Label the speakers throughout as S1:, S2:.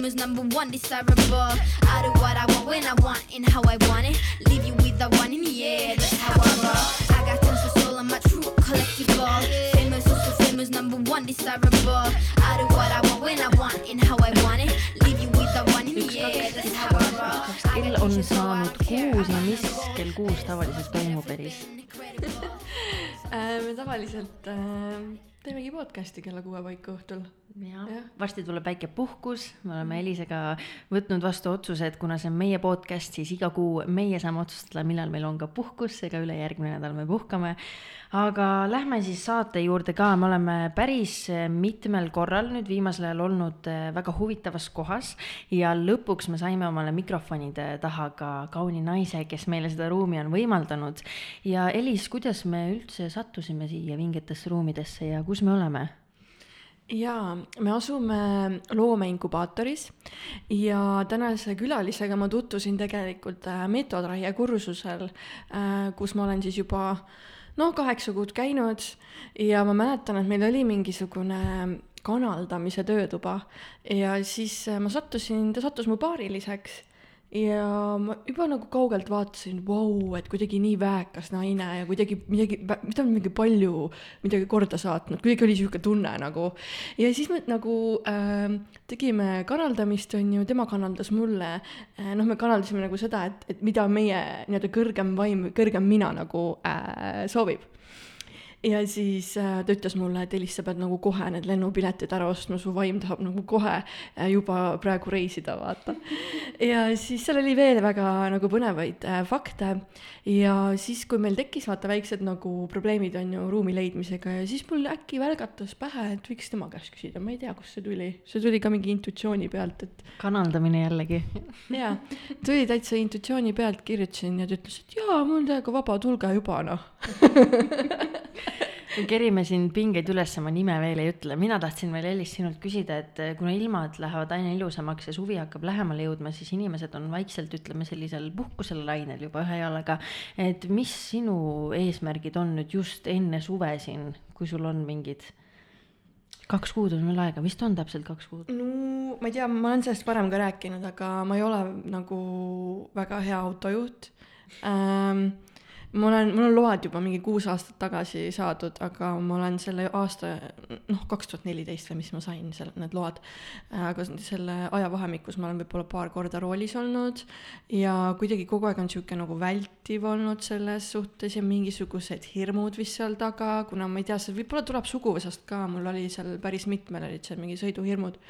S1: famous, number one, desirable. I do what I want when I want and how I want it. Leave you with the one in the air, that's how I roll. I got tons of soul on my true collectible. Famous, also famous, number one, desirable. I do what I want when I want and how I want it. Leave you with the one in the air, that's how I roll.
S2: kell on saanud kuus ja mis kell kuus tavaliselt toimub Eris?
S3: Äh, me tavaliselt äh, teemegi podcast'i kella kuue paiku õhtul.
S2: Jah
S3: Jah.,
S2: varsti tuleb väike puhkus, me oleme Elisega võtnud vastu otsuse, et kuna see on meie podcast, siis iga kuu meie saame otsustada, millal meil on ka puhkus, seega ülejärgmine nädal me puhkame. aga lähme siis saate juurde ka, me oleme päris mitmel korral nüüd viimasel ajal olnud eh, väga huvitavas kohas ja lõpuks me saime omale mikrofonide taha ka kauni naise, kes meile seda ruumi on võimaldanud. ja Elis, kuidas me üldse sattusime siia vingetesse ruumidesse ja kus me oleme?
S3: jaa, me asume loomeinkubaatoris ja tänase külalisega ma tutvusin tegelikult äh, Metodraie kursusel, kus ma olen siis juba noh, kaheksa kuud käinud ja ma mäletan, et meil oli mingisugune kanaldamise töötuba ja siis äh, ma sattusin, ta sattus mu paariliseks ja ma juba nagu kaugelt vaatasin, vau, et kuidagi nii väekas naine ja kuidagi midagi, ta on mingi palju midagi korda saatnud, kuidagi oli sihuke tunne nagu. ja siis me nagu äh, tegime kanaldamist, on ju, tema kanaldas mulle äh,, noh, me kanaldasime nagu seda, et, et mida meie nii-öelda kõrgem vaim, kõrgem mina nagu äh, soovib ja siis äh, ta ütles mulle, et Elis, sa pead nagu kohe need lennupiletid ära ostma, su vaim tahab nagu kohe äh, juba praegu reisida, vaata. ja siis seal oli veel väga nagu põnevaid äh, fakte ja siis, kui meil tekkis vaata väiksed nagu probleemid on ju ruumi leidmisega ja siis mul äkki välgatas pähe, et võiks tema käest küsida, ma ei tea, kust see tuli, see tuli ka mingi intuitsiooni pealt, et
S2: kanaldamine jällegi.
S3: jaa, tuli täitsa intuitsiooni pealt, kirjutasin ja ta ütles, et jaa, mul täiega vaba, tulge juba noh.
S2: kerime siin pingeid üles, ma nime veel ei ütle, mina tahtsin veel Elis sinult küsida, et kuna ilmad lähevad aina ilusamaks ja suvi hakkab lähemale jõudma, siis inimesed on vaikselt, ütleme sellisel puhkusel lainel juba ühe jalaga. et mis sinu eesmärgid on nüüd just enne suve siin, kui sul on mingid, kaks kuud on veel aega, vist on täpselt kaks kuud?
S3: no ma ei tea, ma olen sellest varem ka rääkinud, aga ma ei ole nagu väga hea autojuht ähm,. Ma olen, mul on load juba mingi kuus aastat tagasi saadud, aga ma olen selle aasta, noh, kaks tuhat neliteist või mis ma sain seal need load. aga selle ajavahemikus ma olen võib-olla paar korda roolis olnud ja kuidagi kogu aeg on sihuke nagu vältiv olnud selles suhtes ja mingisugused hirmud vist seal taga, kuna ma ei tea, see võib-olla tuleb suguvõsast ka, mul oli seal päris mitmel olid seal mingi sõiduhirmud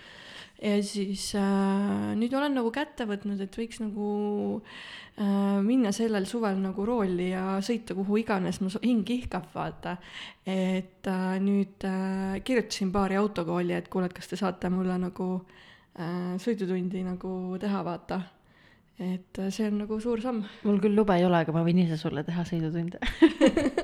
S3: ja siis äh, nüüd olen nagu kätte võtnud, et võiks nagu äh, minna sellel suvel nagu rooli ja sõita kuhu iganes mu hing ihkab, vaata. et äh, nüüd äh, kirjutasin paari autokooli, et kuule, et kas te saate mulle nagu äh, sõidutundi nagu teha, vaata. et äh, see on nagu suur samm.
S2: mul küll lube ei ole, aga ma võin ise sulle teha sõidutunde.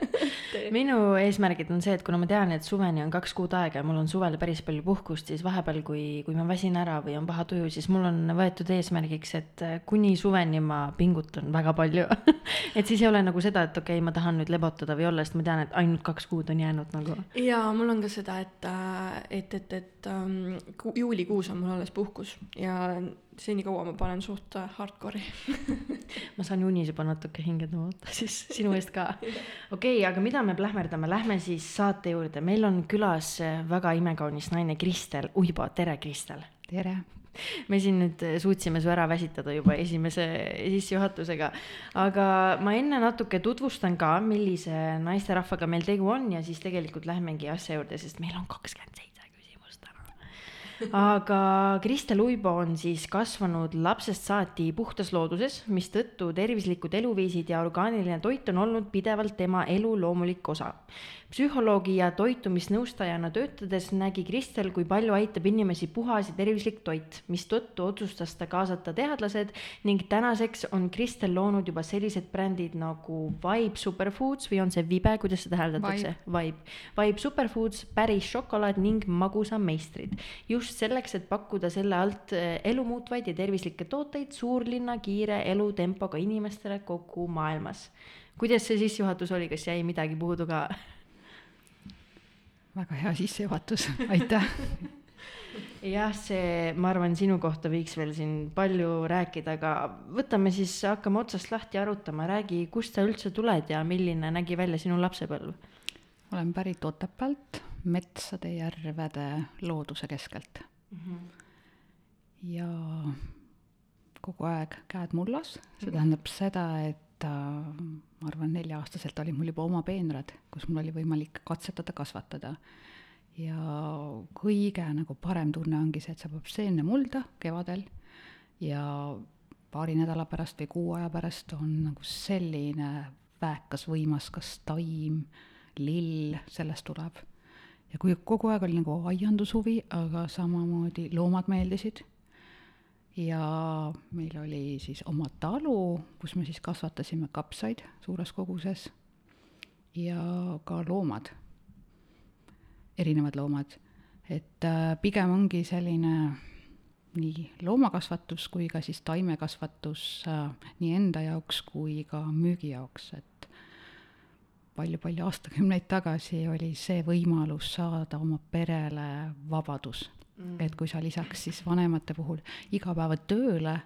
S2: minu eesmärgid on see, et kuna ma tean, et suveni on kaks kuud aega ja mul on suvel päris palju puhkust, siis vahepeal, kui, kui ma väsin ära või on paha tuju, siis mul on võetud eesmärgiks, et äh, kuni suveni ma pingutan väga palju. et siis ei ole nagu seda, et okei okay,, ma tahan nüüd lebotada või olla, sest ma tean, et ainult kaks kuud on jäänud nagu.
S3: ja mul on ka seda, et, et, et, et um, juulikuus on mul alles puhkus ja senikaua ma panen suht äh, hardcore'i.
S2: ma saan juunis juba natuke hinge tõmmata, siis sinu eest ka. okei okay,, aga mida me plähmerdame, lähme siis saate juurde, meil on külas äh, väga imekaunis naine Kristel Uibo, tere Kristel.
S4: tere.
S2: me siin nüüd äh, suutsime su ära väsitada juba esimese sissejuhatusega, aga ma enne natuke tutvustan ka, millise naisterahvaga meil tegu on ja siis tegelikult lähmegi asja juurde, sest meil on kakskümmend seitse. Aga Kristel Uibo on siis kasvanud lapsest saati puhtas looduses, mistõttu tervislikud eluviisid ja orgaaniline toit on olnud pidevalt tema elu loomulik osa. Psühholoogi ja toitumisnõustajana töötades nägi Kristel, kui palju aitab inimesi puhas ja tervislik toit, mistõttu otsustas ta kaasata teadlased ning tänaseks on Kristel loonud juba sellised brändid nagu Vibe Superfoods või on see Vibe, kuidas seda hääldatakse? Vibe, Vibe Superfoods, päris šokolaad ning magusameistrid. just selleks, et pakkuda selle alt eh, elumuutvaid ja tervislikke tooteid suurlinna kiire elutempoga inimestele kogu maailmas. kuidas see sissejuhatus oli, kas jäi midagi puudu ka?
S4: väga hea sissejuhatus, aitäh.
S2: jah, see, ma arvan, sinu kohta võiks veel siin palju rääkida, aga võtame siis, hakkame otsast lahti arutama, räägi, kust sa üldse tuled ja milline nägi välja sinu lapsepõlv?
S4: olen pärit Otepäält, metsade, järvede, looduse keskelt mm. -hmm. ja kogu aeg käed mullas, see tähendab seda, et äh, ma arvan, nelja-aastaselt olid mul juba oma peenrad, kus mul oli võimalik katsetada, kasvatada ja kõige nagu parem tunne ongi see, et sa pead seemne mulda kevadel ja paari nädala pärast või kuu aja pärast on nagu selline väekas, võimas, kas taim, lill, sellest tuleb. ja kui kogu aeg oli nagu aiandushuvi, aga samamoodi loomad meeldisid ja meil oli siis oma talu, kus me siis kasvatasime kapsaid suures koguses ja ka loomad erinevad loomad. et äh, pigem ongi selline nii loomakasvatus kui ka siis taimekasvatus äh, nii enda jaoks kui ka müügi jaoks, et palju-palju aastakümneid tagasi oli see võimalus saada oma perele vabadus mm.. et kui sa lisaks siis vanemate puhul igapäevatööle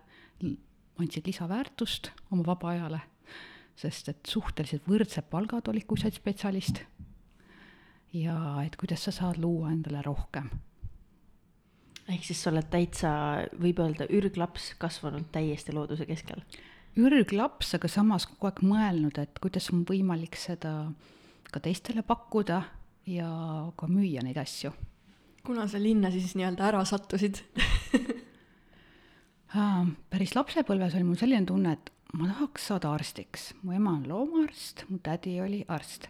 S4: andsid lisaväärtust oma vaba ajale, sest et suhteliselt võrdsed palgad olid, kui sa olid spetsialist ja et kuidas sa saad luua endale rohkem.
S2: ehk siis sa oled täitsa, võib öelda, ürglaps kasvanud täiesti looduse keskel?
S4: ürglaps, aga samas kogu aeg mõelnud, et kuidas on võimalik seda ka teistele pakkuda ja ka müüa neid asju.
S3: Kuna sa linna siis nii-öelda ära sattusid
S4: päris lapsepõlves oli mul selline tunne, et ma tahaks saada arstiks. mu ema on loomaarst, mu tädi oli arst.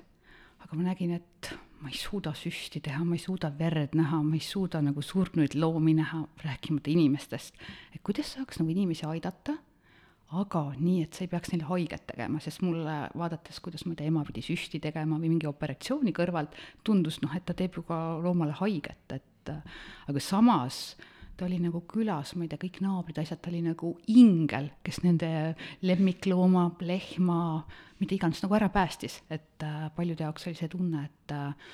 S4: aga ma nägin, et ma ei suuda süsti teha, ma ei suuda verd näha, ma ei suuda nagu surnuid loomi näha, rääkimata inimestest. et kuidas saaks nagu inimesi aidata, aga nii, et sa ei peaks neile haiget tegema, sest mulle vaadates, kuidas ma ei tea, ema pidi süsti tegema või mingi operatsiooni kõrvalt, tundus noh, et ta teeb ju ka loomale haiget, et aga samas ta oli nagu külas, ma ei tea, kõik naabrid, asjad, ta oli nagu ingel, kes nende lemmiklooma, lehma, mida iganes nagu ära päästis, et äh, paljude jaoks oli see tunne, et äh,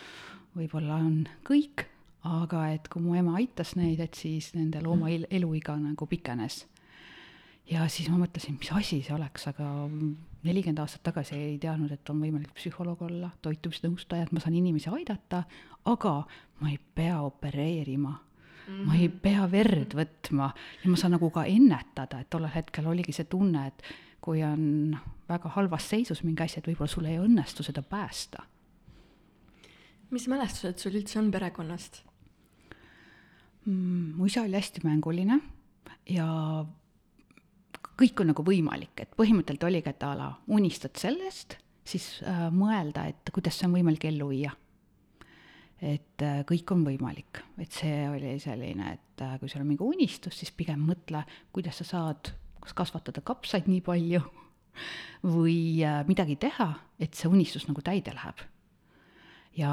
S4: võib-olla on kõik, aga et kui mu ema aitas neid, et siis nende looma el eluiga nagu pikenes. Ja siis ma mõtlesin, mis asi see oleks, aga nelikümmend aastat tagasi ei teadnud, et on võimalik psühholoog olla, toitumisnõustaja, et ma saan inimesi aidata, aga ma ei pea opereerima Mm -hmm. ma ei pea verd võtma ja ma saan nagu ka ennetada, et tollel hetkel oligi see tunne, et kui on väga halvas seisus mingi asi, et võib-olla sul ei õnnestu seda päästa.
S3: mis mälestused sul üldse on perekonnast
S4: mm,? mu isa oli hästi mänguline ja kõik on nagu võimalik, et põhimõtteliselt oligi, et a la unistad sellest, siis äh, mõelda, et kuidas see on võimalik ellu viia et äh, kõik on võimalik, et see oli selline, et äh, kui sul on mingi unistus, siis pigem mõtle, kuidas sa saad kas kasvatada kapsaid nii palju või äh, midagi teha, et see unistus nagu täide läheb. ja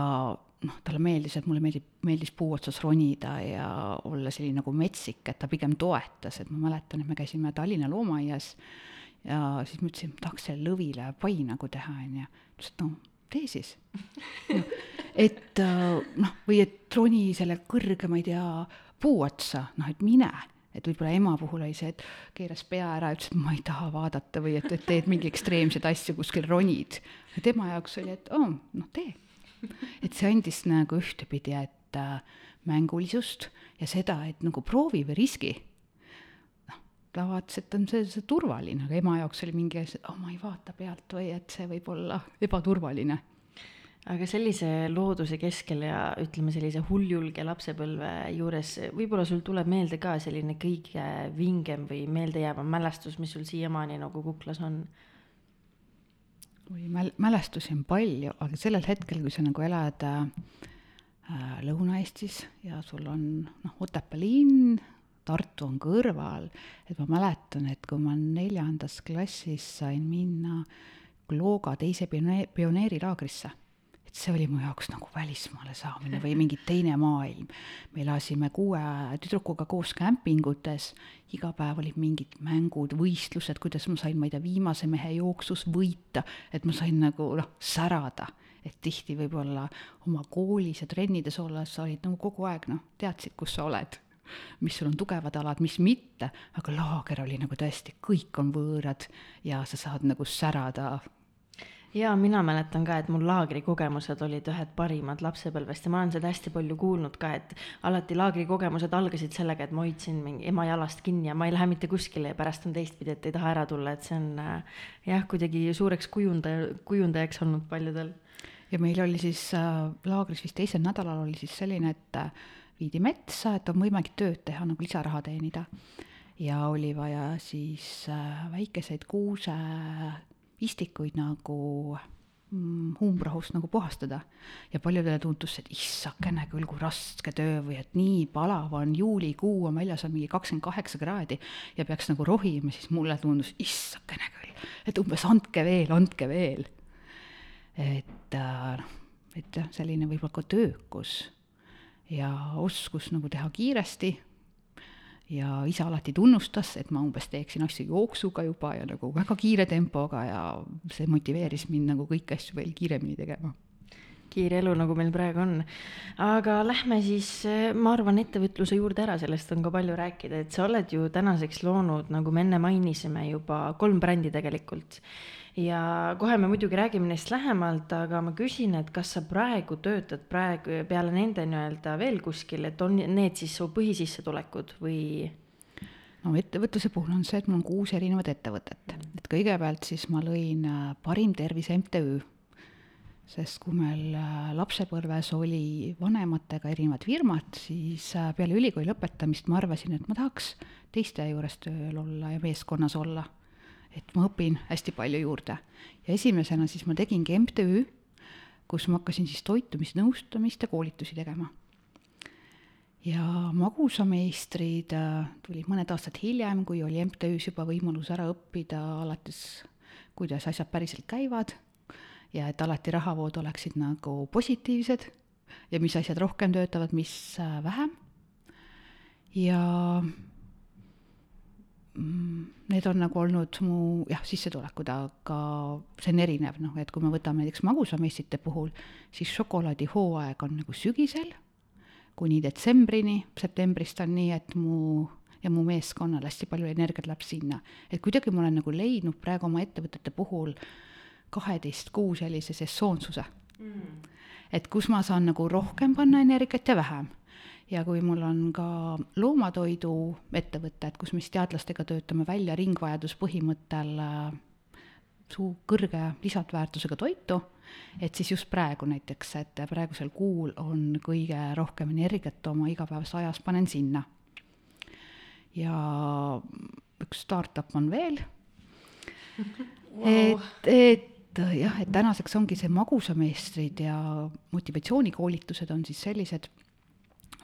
S4: noh, talle meeldis, et mulle meeldib, meeldis puu otsas ronida ja olla selline nagu metsik, et ta pigem toetas, et ma mäletan, et me käisime Tallinna loomaaias ja siis ma ütlesin, et tahaks selle lõvile pai nagu teha, onju. ta ütles, et no tee siis no, et äh, noh, või et roni selle kõrge, ma ei tea, puu otsa, noh, et mine et võib-olla ema puhul oli see, et keeras pea ära, ütles, et ma ei taha vaadata või et, et teed mingi ekstreemseid asju, kuskil ronid. tema jaoks oli, et oo oh,, noh tee. et see andis nagu ühtepidi, et äh, mängulisust ja seda, et nagu proovi või riski. noh, ta vaatas, et on see, see turvaline, aga ema jaoks oli mingi, et oh, ma ei vaata pealt või et see võib olla ebaturvaline
S2: aga sellise looduse keskel ja ütleme, sellise hulljulge lapsepõlve juures, võib-olla sul tuleb meelde ka selline kõige vingem või meeldejäävam mälestus, mis sul siiamaani nagu kuklas on?
S4: Oi, mäl-, mälestusi on palju, aga sellel hetkel, kui sa nagu elad äh, Lõuna-Eestis ja sul on noh, Otepää linn, Tartu on kõrval, et ma mäletan, et kui ma neljandas klassis sain minna Klooga teise pionee-, pioneerilaagrisse see oli mu jaoks nagu välismaale saamine või mingi teine maailm. me elasime kuue tüdrukuga koos kämpingutes, iga päev olid mingid mängud, võistlused, kuidas ma sain, ma ei tea, viimase mehe jooksus võita, et ma sain nagu noh, särada. et tihti võib-olla oma koolis ja trennides olles sa olid nagu kogu aeg noh, teadsid, kus sa oled mis sul on tugevad alad, mis mitte, aga laager oli nagu tõesti, kõik on võõrad ja sa saad nagu särada
S2: ja mina mäletan ka, et mul laagrikogemused olid ühed parimad lapsepõlvest ja ma olen seda hästi palju kuulnud ka, et alati laagrikogemused algasid sellega, et ma hoidsin mingi ema jalast kinni ja ma ei lähe mitte kuskile ja pärast on teistpidi, et ei taha ära tulla, et see on äh, jah, kuidagi suureks kujundaja, kujundajaks olnud paljudel.
S4: ja meil oli siis äh, laagris vist teisel nädalal oli siis selline, et äh, viidi metsa, et on võimalik tööd teha, nagu lisaraha teenida. ja oli vaja siis äh, väikeseid kuuse istikuid nagu mm, huumrahust nagu puhastada. ja paljudele tundus, et issakene küll, kui raske töö või et nii palav on, juulikuu on väljas on mingi kakskümmend kaheksa kraadi ja peaks nagu rohima, siis mulle tundus, issakene küll, et umbes andke veel, andke veel. et noh, et jah, selline võib-olla ka töökus ja oskus nagu teha kiiresti ja isa alati tunnustas, et ma umbes teeksin asju jooksuga juba ja nagu väga kiire tempoga ja see motiveeris mind nagu kõiki asju veel kiiremini tegema
S2: kiire elu, nagu meil praegu on. aga lähme siis, ma arvan, ettevõtluse juurde ära, sellest on ka palju rääkida, et sa oled ju tänaseks loonud, nagu me enne mainisime juba, kolm brändi tegelikult ja kohe me muidugi räägime neist lähemalt, aga ma küsin, et kas sa praegu töötad praegu peale nende nii-öelda veel kuskil, et on need siis su põhisissetulekud või?
S4: no ettevõtluse puhul on see, et mul on kuus erinevat ettevõtet, et kõigepealt siis ma lõin äh, Parim Tervis MTÜ, sest kui meil äh, lapsepõlves oli vanematega erinevad firmad, siis äh, peale ülikooli lõpetamist ma arvasin, et ma tahaks teiste juures tööl olla ja meeskonnas olla et ma õpin hästi palju juurde. ja esimesena siis ma tegingi MTÜ, kus ma hakkasin siis toitumisnõustamist ja koolitusi tegema. ja magusameistrid äh, tulid mõned aastad hiljem, kui oli MTÜ-s juba võimalus ära õppida alates, kuidas asjad päriselt käivad ja et alati rahavood oleksid nagu positiivsed ja mis asjad rohkem töötavad, mis äh, vähem. ja need on nagu olnud mu jah, sissetulekud, aga see on erinev, noh, et kui me võtame näiteks magusameistrite puhul, siis šokolaadihooaeg on nagu sügisel kuni detsembrini, septembrist on nii, et mu ja mu meeskonnal hästi palju energiat läheb sinna. et kuidagi ma olen nagu leidnud praegu oma ettevõtete puhul kaheteist kuu sellise sesoonsuse mm.. et kus ma saan nagu rohkem panna energiat ja vähem ja kui mul on ka loomatoidu ettevõtted, kus me siis teadlastega töötame välja ringvajaduspõhimõttel äh, suu kõrge lisandväärtusega toitu, et siis just praegu näiteks, et praegusel kuul on kõige rohkem energiat oma igapäevases ajas panen sinna. ja üks startup on veel wow., et, et jah, et tänaseks ongi see magusameistrid ja motivatsioonikoolitused on siis sellised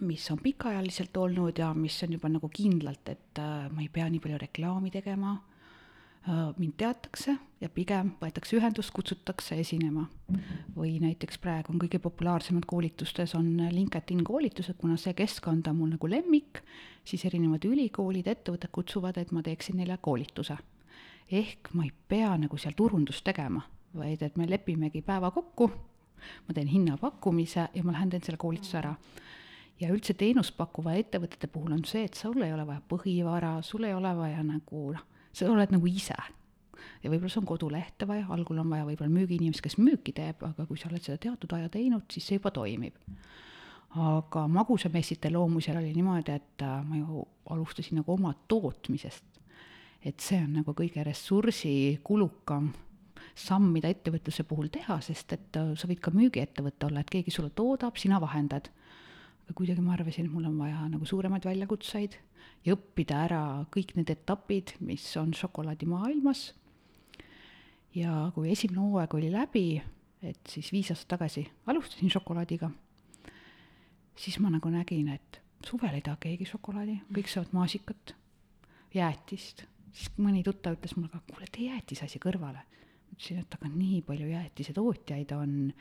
S4: mis on pikaajaliselt olnud ja mis on juba nagu kindlalt, et äh, ma ei pea nii palju reklaami tegema äh,, mind teatakse ja pigem võetakse ühendust, kutsutakse esinema. või näiteks praegu on kõige populaarsemad koolitustes on LinkedIn koolitused, kuna see keskkond on mul nagu lemmik, siis erinevad ülikoolid, ettevõtted kutsuvad, et ma teeksin neile koolituse. ehk ma ei pea nagu seal turundust tegema, vaid et me lepimegi päeva kokku, ma teen hinnapakkumise ja ma lähen teen selle koolituse ära ja üldse teenust pakkuva ettevõtete puhul on see, et sul ei ole vaja põhivara, sul ei ole vaja nagu noh, sa oled nagu ise. ja võib-olla sul on kodulehte vaja, algul on vaja võib-olla müügiinimest, kes müüki teeb, aga kui sa oled seda teatud aja teinud, siis see juba toimib. aga magusamessite loomisel oli niimoodi, et äh, ma ju alustasin nagu oma tootmisest. et see on nagu kõige ressursikulukam samm, mida ettevõtluse puhul teha, sest et äh, sa võid ka müügiettevõte olla, et keegi sulle toodab, sina vahendad aga kuidagi ma arvasin, et mul on vaja nagu suuremaid väljakutseid ja õppida ära kõik need etapid, mis on šokolaadimaailmas. ja kui esimene hooaeg oli läbi, et siis viis aastat tagasi alustasin šokolaadiga, siis ma nagu nägin, et suvel ei taha keegi šokolaadi, kõik saavad maasikat, jäätist, siis mõni tuttav ütles mulle ka, kuule, tee jäätisasi kõrvale. ütlesin, et aga nii palju jäätisetootjaid on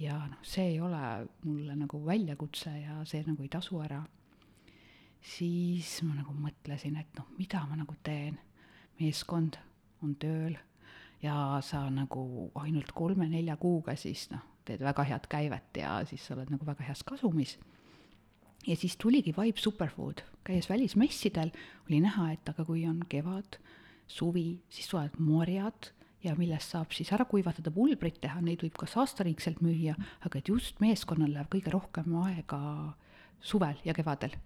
S4: ja noh, see ei ole mulle nagu väljakutse ja see nagu ei tasu ära, siis ma nagu mõtlesin, et noh, mida ma nagu teen. meeskond on tööl ja sa nagu ainult kolme-nelja kuuga siis noh, teed väga head käivet ja siis sa oled nagu väga heas kasumis. ja siis tuligi Vibe Superfood, käies välismessidel oli näha, et aga kui on kevad, suvi, siis tulevad marjad ja millest saab siis ära kuivatada pulbrit teha, neid võib ka saastariikselt müüa, aga et just meeskonnal läheb kõige rohkem aega suvel ja kevadel.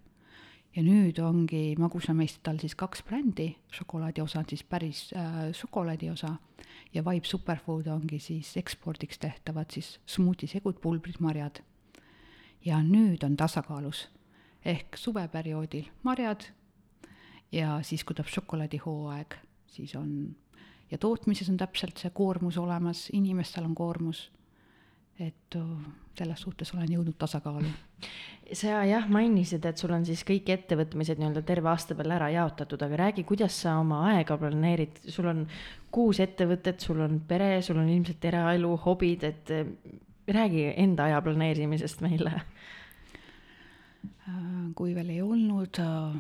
S4: ja nüüd ongi magusameistritel siis kaks brändi, šokolaadi osa on siis päris äh, šokolaadi osa ja Vibe Superfood ongi siis ekspordiks tehtavad siis smuutisegud, pulbrid, marjad. ja nüüd on tasakaalus ehk suveperioodil marjad ja siis, kui tuleb šokolaadihooaeg, siis on ja tootmises on täpselt see koormus olemas, inimestel on koormus. et selles suhtes olen jõudnud tasakaalu.
S2: sa jah mainisid, et sul on siis kõik ettevõtmised nii-öelda terve aasta peale ära jaotatud, aga räägi, kuidas sa oma aega planeerid, sul on kuus ettevõtet, sul on pere, sul on ilmselt eraelu, hobid, et räägi enda aja planeerimisest meile.
S4: Äh, kui veel ei olnud äh,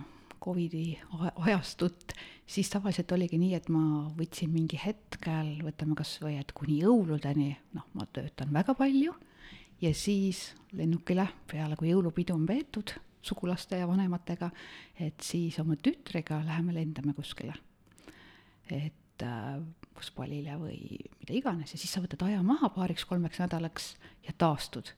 S4: Covidi ajastut, siis tavaliselt oligi nii, et ma võtsin mingi hetkel, võtame kas või, et kuni jõuludeni, noh, ma töötan väga palju ja siis lennukile peale, kui jõulupidu on peetud sugulaste ja vanematega, et siis oma tütrega läheme lendame kuskile. et äh, Puspalile või mida iganes ja siis sa võtad aja maha paariks-kolmeks nädalaks ja taastud.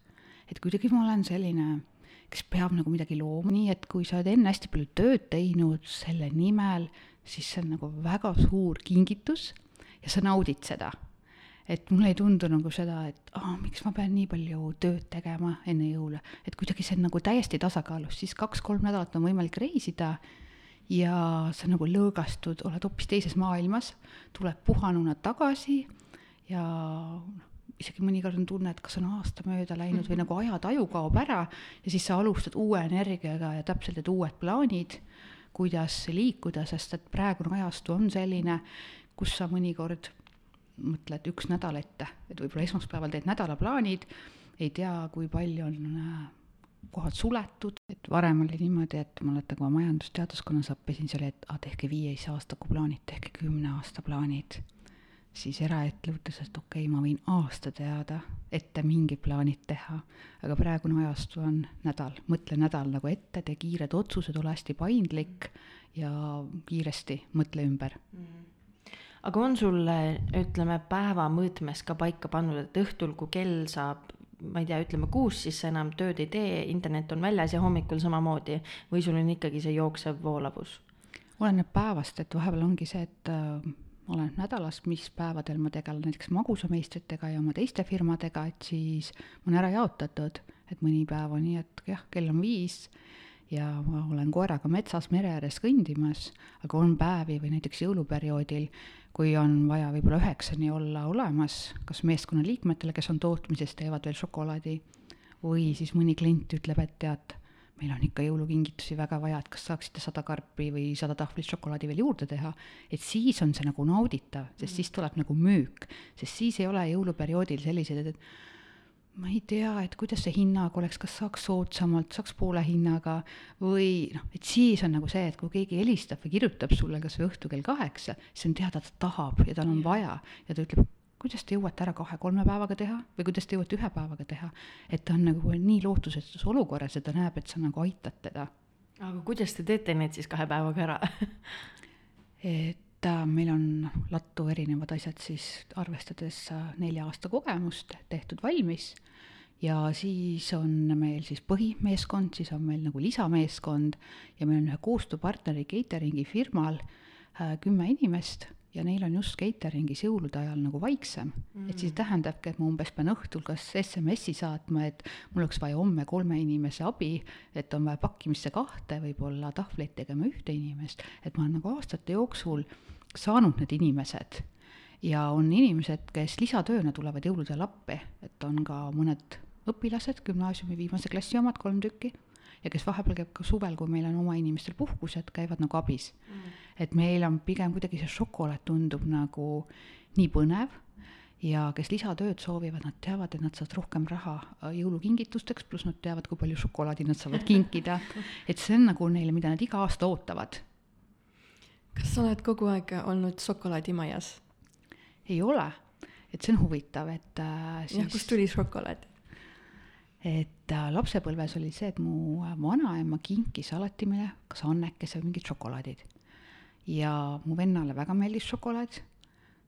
S4: et kuidagi ma olen selline kes peab nagu midagi looma, nii et kui sa oled enne hästi palju tööd teinud selle nimel, siis see on nagu väga suur kingitus ja sa naudid seda. et mulle ei tundu nagu seda, et aa miks ma pean nii palju tööd tegema enne jõule, et kuidagi see on nagu täiesti tasakaalus, siis kaks-kolm nädalat on võimalik reisida ja sa nagu lõõgastud, oled hoopis teises maailmas, tuled puhanuna tagasi ja noh, isegi mõnikord on tunne, et kas on aasta mööda läinud mm -hmm. või mhm. nagu ajataju kaob ära ja siis sa alustad uue energiaga ja täpselt need uued plaanid, kuidas liikuda, sest et praegune ajastu on selline, kus sa mõnikord mõtled üks nädal ette, et võib-olla esmaspäeval teed nädalaplaanid, ei tea, kui palju on äh, kohad suletud, et varem oli niimoodi, et ma mäletan, kui ma majandusteaduskonnas õppisin, see oli, et ah, tehke viieteist aastaku plaanid, tehke kümne aasta plaanid siis eraettevõttes, et okei okay,, ma võin aasta teada ette mingid plaanid teha, aga praegune ajastu on nädal, mõtle nädal nagu ette, tee kiired otsused, ole hästi paindlik ja kiiresti mõtle ümber. Mm.
S2: Aga on sul, ütleme, päeva mõõtmes ka paika pannud, et õhtul, kui kell saab, ma ei tea, ütleme kuus, siis sa enam tööd ei tee, internet on väljas ja hommikul samamoodi või sul on ikkagi see jooksev voolavus?
S4: oleneb päevast, et vahepeal ongi see, et äh, oleneb nädalast, mis päevadel ma tegelen näiteks magusameistritega ja oma teiste firmadega, et siis ma olen ära jaotatud, et mõni päev on nii, et jah, kell on viis ja ma olen koeraga metsas mere ääres kõndimas, aga on päevi või näiteks jõuluperioodil, kui on vaja võib-olla üheksani olla olemas, kas meeskonnaliikmetele, kes on tootmises, teevad veel šokolaadi, või siis mõni klient ütleb, et tead, meil on ikka jõulukingitusi väga vaja, et kas saaksite sada karpi või sada tahvlit šokolaadi veel juurde teha, et siis on see nagu nauditav, sest siis tuleb nagu müük, sest siis ei ole jõuluperioodil sellised, et ma ei tea, et kuidas see hinnaga oleks, kas saaks soodsamalt, saaks poole hinnaga või noh, et siis on nagu see, et kui keegi helistab või kirjutab sulle kas või õhtul kell kaheksa, siis on teada, ta tahab ja tal on vaja. Ja ta ütleb, kuidas te jõuate ära kahe-kolme päevaga teha või kuidas te jõuate ühe päevaga teha. et ta on nagu nii lootusetus olukorras ja ta näeb, et sa nagu aitad teda.
S2: aga kuidas te teete need siis kahe päevaga ära
S4: et äh, meil on lattu erinevad asjad siis arvestades äh, nelja aasta kogemust tehtud valmis ja siis on meil siis põhimeeskond, siis on meil nagu lisameeskond ja meil on ühe koostööpartneri catering'i firmal äh, kümme inimest ja neil on just catering'is jõulude ajal nagu vaiksem. Mm.. et siis tähendabki, et ma umbes pean õhtul kas SMS-i saatma, et mul oleks vaja homme kolme inimese abi, et on vaja pakkimisse kahte, võib-olla tahvleid tegema ühte inimest, et ma olen nagu aastate jooksul saanud need inimesed. Ja on inimesed, kes lisatööna tulevad jõulude ajal appi, et on ka mõned õpilased, gümnaasiumi viimase klassi omad, kolm tükki ja kes vahepeal käib ka suvel, kui meil on oma inimestel puhkused, käivad nagu abis mm.. et meil on pigem kuidagi see šokolaad tundub nagu nii põnev ja kes lisatööd soovivad, nad teavad, et nad saavad rohkem raha äh, jõulukingitusteks, pluss nad teavad, kui palju šokolaadi nad saavad kinkida. et see on nagu neile, mida nad iga aasta ootavad.
S3: kas sa oled kogu aeg olnud šokolaadimajas?
S4: ei ole, et see on huvitav, et äh,
S3: siis. jah, kust tuli šokolaad?
S4: Et äh, lapsepõlves oli see, et mu äh, vanaema kinkis alati meile kas annekese või mingid šokolaadid. ja mu vennale väga meeldis šokolaad.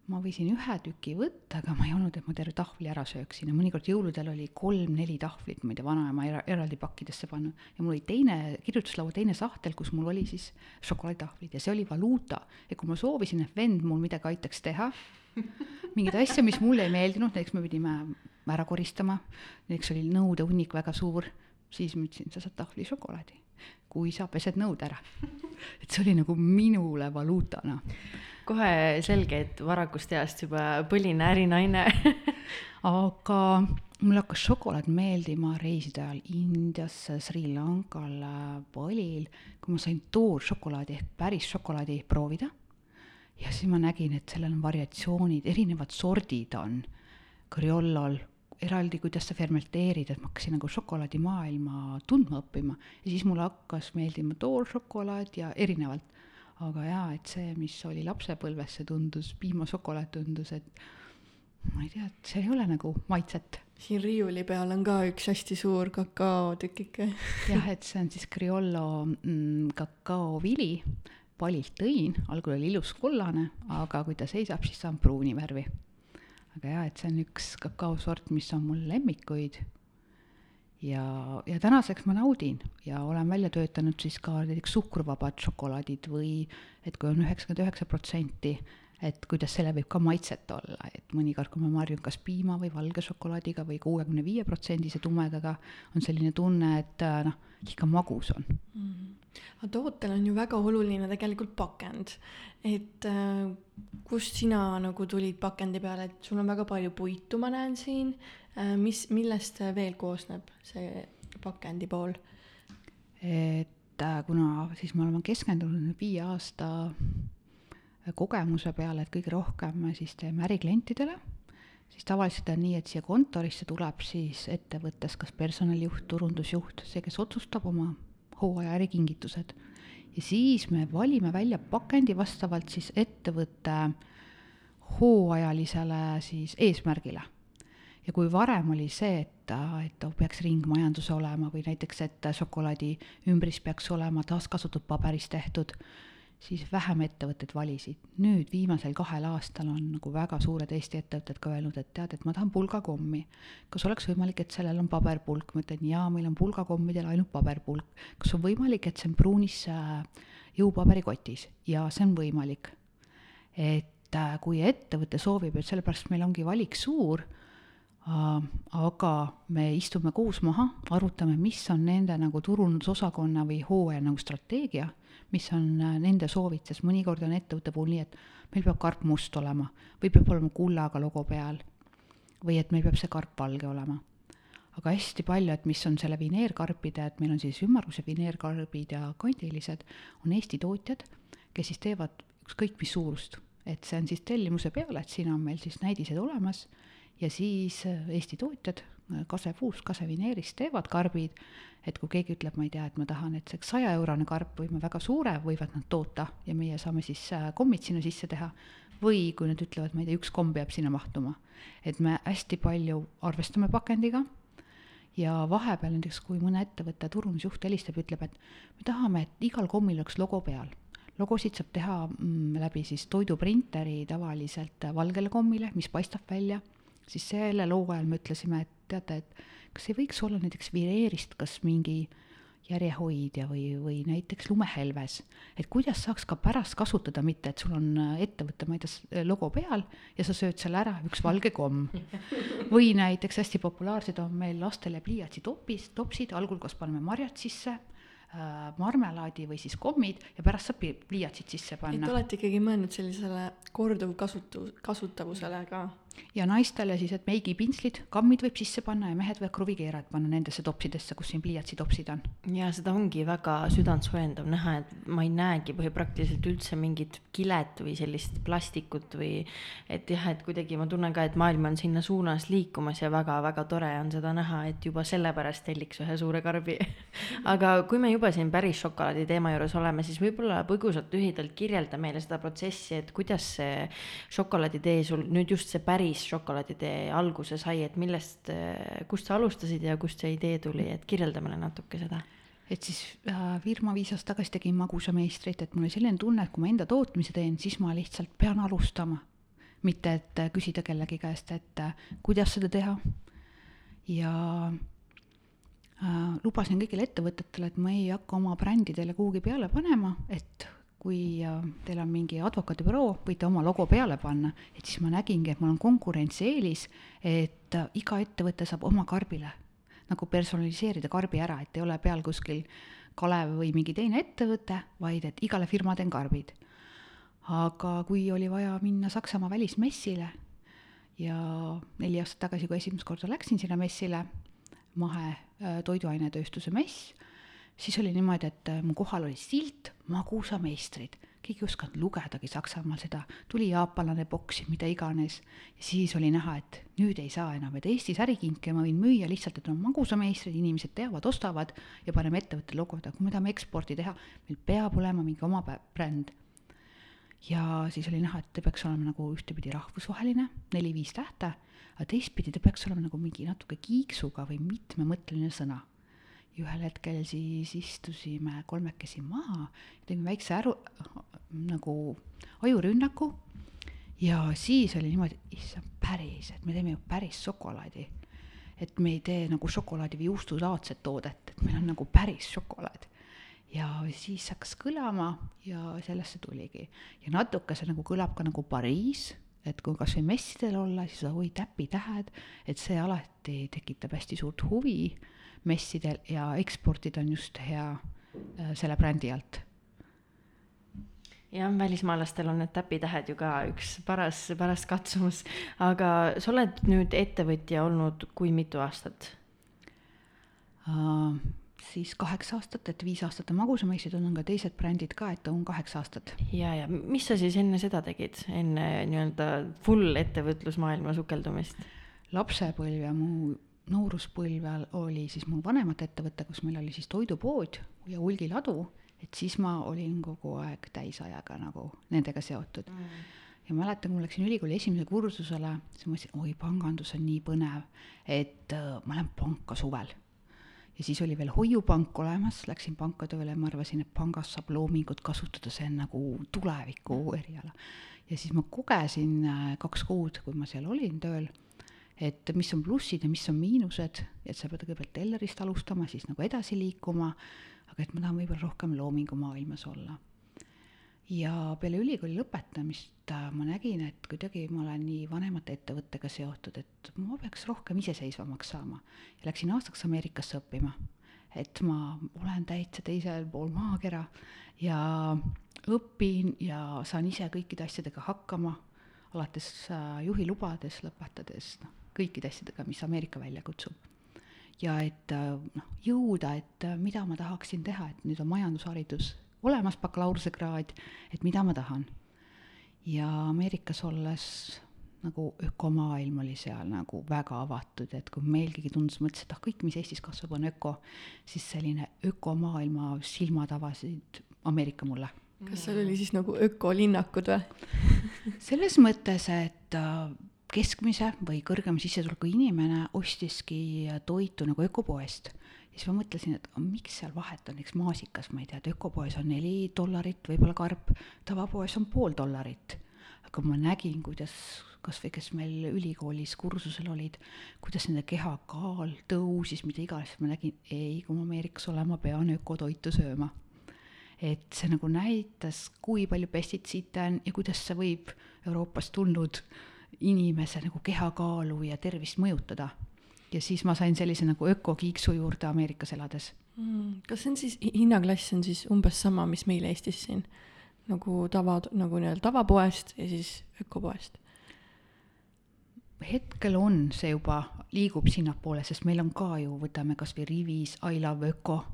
S4: ma võisin ühe tüki võtta, aga ma ei olnud, et ma terve tahvli ära sööksin ja mõnikord jõuludel oli kolm-neli tahvlit, tea, vanaema era, eraldi pakkidesse pannud. ja mul oli teine, kirjutuslaua teine sahtel, kus mul oli siis šokolaaditahvlid ja see oli valuuta. ja kui ma soovisin, et vend mul midagi aitaks teha, mingeid asju, mis mulle ei meeldinud, näiteks me pidime ära koristama, näiteks oli nõude hunnik väga suur, siis ma ütlesin, sa saad tahvli šokolaadi, kui sa pesed nõud ära. et see oli nagu minule valuutana.
S2: kohe selge, et varakust east juba põline ärinaine
S4: aga mulle hakkas šokolaad meeldima reiside ajal Indiasse, Sri Lankal, Balil, kui ma sain tooršokolaadi ehk päris šokolaadi proovida. ja siis ma nägin, et sellel on variatsioonid, erinevad sordid on Criollol, eraldi, kuidas sa fermenteerid, et ma hakkasin nagu šokolaadimaailma tundma õppima ja siis mulle hakkas meeldima tooršokolaad ja erinevalt. aga jaa, et see, mis oli lapsepõlves, see tundus, piimašokolaad tundus, et ma ei tea, et see ei ole nagu maitset.
S3: siin riiuli peal on ka üks hästi suur kakaotükike
S4: jah, et see on siis Criollo mm, kakaovili, palilt tõin, algul oli ilus kollane, aga kui ta seisab, siis ta on pruuni värvi aga jaa, et see on üks kakaosort, mis on mul lemmikuid. ja, ja tänaseks ma naudin ja olen välja töötanud siis ka näiteks suhkruvabad šokolaadid või et kui on üheksakümmend üheksa protsenti, et kuidas selle võib ka maitset olla, et mõnikord, kui ma marjun kas piima või valge šokolaadiga või kuuekümne viie protsendise tumedaga, on selline tunne, et noh, liiga magus on mm.
S3: -hmm aga tootel on ju väga oluline tegelikult pakend, et äh, kust sina nagu tulid pakendi peale, et sul on väga palju puitu, ma näen siin äh,. mis, millest veel koosneb see pakendi pool?
S4: et äh, kuna siis me oleme keskendunud viie aasta kogemuse peale, et kõige rohkem siis teeme äriklientidele, siis tavaliselt on nii, et siia kontorisse tuleb siis ettevõttes kas personalijuht, turundusjuht, see, kes otsustab oma hooaja ärikingitused. ja siis me valime välja pakendi vastavalt siis ettevõtte hooajalisele siis eesmärgile. ja kui varem oli see, et, et peaks ringmajandus olema või näiteks, et šokolaadi ümbris peaks olema taaskasutatud paberist tehtud, siis vähem ettevõtted valisid. nüüd viimasel kahel aastal on nagu väga suured Eesti ettevõtted ka öelnud, et tead, et ma tahan pulgakommi. kas oleks võimalik, et sellel on paberpulk? ma ütlen jaa, meil on pulgakommidel ainult paberpulk. kas on võimalik, et see on pruunis äh, jõupaberikotis? jaa, see on võimalik. et äh, kui ettevõte soovib, et sellepärast meil ongi valik suur Uh, aga me istume koos maha, arutame, mis on nende nagu turundusosakonna või hooaja nagu strateegia mis on äh, nende soovitus, mõnikord on ettevõtte puhul nii, et meil peab karp must olema või peab olema kullaga logo peal või et meil peab see karp valge olema. aga hästi palju, et mis on selle vineerkarpide, et meil on siis ümmarguse vineerkarbid ja kandilised, on Eesti tootjad, kes siis teevad ükskõik mis suurust, et see on siis tellimuse peale, et siin on meil siis näidised olemas ja siis äh, Eesti tootjad kasepuust, kasevineerist teevad karbid, et kui keegi ütleb, ma ei tea, et ma tahan, see sajaeurone karp või väga suure, võivad nad toota ja meie saame siis äh, kommid sinna sisse teha, või kui nad ütlevad, ma ei tea, üks komm peab sinna mahtuma. et me hästi palju arvestame pakendiga ja vahepeal näiteks, kui mõne ettevõtte turundusjuht helistab ja ütleb, et me tahame, et igal kommil oleks logo peal. Logosid saab teha mm, läbi siis toiduprinteri tavaliselt valgele kommile, mis paistab välja, siis sellel hooajal me ütlesime, et teate, et kas ei võiks olla näiteks vireerist kas mingi järjehoidja või, või näiteks lumehelves, et kuidas saaks ka pärast kasutada, mitte et sul on ettevõtte, ma ei tea, logo peal ja sa sööd selle ära, üks valge komm. või näiteks hästi populaarsed on meil lastele pliiatsitopis, topsid, algul kas paneme marjad sisse äh, marmelaadi või siis kommid ja pärast saab pliiatsid sisse panna.
S3: et olete ikkagi mõelnud sellisele korduvkasutu-, kasutavusele ka?
S4: Ja naistele siis, et meigipintslid, kammid võib sisse panna ja mehed võivad kruvikeerad panna nendesse topsidesse, kus siin pliiatsitopsid on.
S2: ja seda ongi väga südantsoojendav näha, et ma ei näegi praktiliselt üldse mingit kilet või sellist plastikut või et jah, et kuidagi ma tunnen ka, et maailm on sinna suunas liikumas ja väga-väga tore on seda näha, et juba sellepärast telliks ühe suure karbi aga kui me juba siin päris šokolaadi teema juures oleme, siis võib-olla põgusalt lühidalt kirjelda meile seda protsessi, et kuidas see šokolaaditee sul nüüd just see päris päris šokolaaditee alguse sai, et millest, kust sa alustasid ja kust see idee tuli, et kirjelda meile natuke seda
S4: et siis äh, firma viis aastat tagasi tegin magusameistrit, et mul oli selline tunne, et kui ma enda tootmise teen, siis ma lihtsalt pean alustama. mitte et äh, küsida kellegi käest, et äh, kuidas seda teha. ja äh, lubasin kõigile ettevõtetele, et ma ei hakka oma brändidele kuhugi peale panema, et kui äh, teil on mingi advokaadibüroo, võite oma logo peale panna, et siis ma nägingi, et mul on konkurentsieelis, et äh, iga ettevõte saab oma karbile nagu personaliseerida karbi ära, et ei ole peal kuskil Kalev või mingi teine ettevõte, vaid et igale firma teen karbid. aga kui oli vaja minna Saksamaa välismessile ja neli aastat tagasi, kui esimest korda läksin sinna messile, mahe äh, toiduainetööstuse mess, siis oli niimoodi, et äh, mu kohal oli silt magusameistrid. Keegi ei osanud lugedagi Saksamaal seda, tuli jaapanlane boksi, mida iganes. ja siis oli näha, et nüüd ei saa enam, et Eestis ärikinke ma võin müüa lihtsalt, et on magusameistrid, inimesed teavad, ostavad ja paneme ettevõtte logod, aga kui me tahame eksporti teha, meil peab olema mingi oma bränd. ja siis oli näha, et ta peaks olema nagu ühtepidi rahvusvaheline, neli-viis tähte, aga teistpidi ta peaks olema nagu mingi natuke kiiksuga või mitmemõtteline sõna ja ühel hetkel siis istusime kolmekesi maha, tegime väikse äru, nagu ajurünnaku ja siis oli niimoodi, issand, päris, et me teeme ju päris šokolaadi. et me ei tee nagu šokolaadi või juustulaadset toodet, et meil on nagu päris šokolaad. ja siis hakkas kõlama ja sellest see tuligi. ja natuke see nagu kõlab ka nagu Pariis, et kui kasvõi messidel olla, siis oi täpitähed, et see alati tekitab hästi suurt huvi messidel ja eksportida on just hea äh, selle brändi alt
S2: jah, välismaalastel on need täpitähed ju ka üks paras, paras katsumus, aga sa oled nüüd ettevõtja olnud kui mitu aastat
S4: uh,? siis kaheksa aastat, et viis aastat on magusamõistid, on ka teised brändid ka, et on kaheksa aastat.
S2: ja, ja mis sa siis enne seda tegid, enne nii-öelda full ettevõtlusmaailma sukeldumist?
S4: lapsepõlv ja mu nooruspõlvel oli siis mul vanemate ettevõte, kus meil oli siis toidupood ja hulgiladu, et siis ma olin kogu aeg täisajaga nagu nendega seotud mm. ja mäletan, kui ma läksin ülikooli esimesele kursusele, siis ma mõtlesin, oi, pangandus on nii põnev, et äh, ma lähen panka suvel. ja siis oli veel hoiupank olemas, läksin panka tööle ja ma arvasin, et pangas saab loomingut kasutada, see on nagu tuleviku eriala. ja siis ma kogesin äh, kaks kuud, kui ma seal olin tööl et mis on plussid ja mis on miinused, et sa pead kõigepealt tellerist alustama, siis nagu edasi liikuma, aga et ma tahan võib-olla rohkem loomingumaailmas olla. ja peale ülikooli lõpetamist äh, ma nägin, et kuidagi ma olen nii vanemate ettevõttega seotud, et ma peaks rohkem iseseisvamaks saama. läksin aastaks Ameerikasse õppima, et ma olen täitsa teisel pool maakera ja õpin ja saan ise kõikide asjadega hakkama, alates äh, juhilubades, lõpetades noh, kõikide asjadega, mis Ameerika välja kutsub. ja et äh, noh, jõuda, et äh, mida ma tahaksin teha, et nüüd on majandusharidus olemas, bakalaureusekraad, et mida ma tahan. ja Ameerikas olles nagu ökomaailm oli seal nagu väga avatud, et kui meil keegi tundus, mõtles, et ah, kõik, mis Eestis kasvab, on öko, siis selline ökomaailma silmad avasid Ameerika mulle.
S3: kas seal oli siis nagu ökolinnakud või
S4: selles mõttes, et äh, keskmise või kõrgema sissetuleku inimene ostiski toitu nagu ökopoest. siis ma mõtlesin, et miks seal vahet on, eks maasikas, ma ei tea, et ökopoes on neli dollarit, võib-olla karp, tavapoes on pool dollarit. aga ma nägin, kuidas kasvõi kes meil ülikoolis kursusel olid, kuidas nende kehakaal tõusis, mida iganes, ma nägin, ei, kui ma Ameerikas olen, ma pean ökotoitu sööma et see nagu näitas, kui palju pestitsiite on ja kuidas see võib Euroopast tulnud inimese nagu kehakaalu ja tervist mõjutada. ja siis ma sain sellise nagu ökokiiksu juurde Ameerikas elades
S3: mm,. kas see on siis, hinnaklass on siis umbes sama, mis meil Eestis siin nagu tava, nagu nii-öelda tavapoest ja siis ökopoest?
S4: hetkel on see juba, liigub sinnapoole, sest meil on ka ju, võtame kas või Rivis, I love öko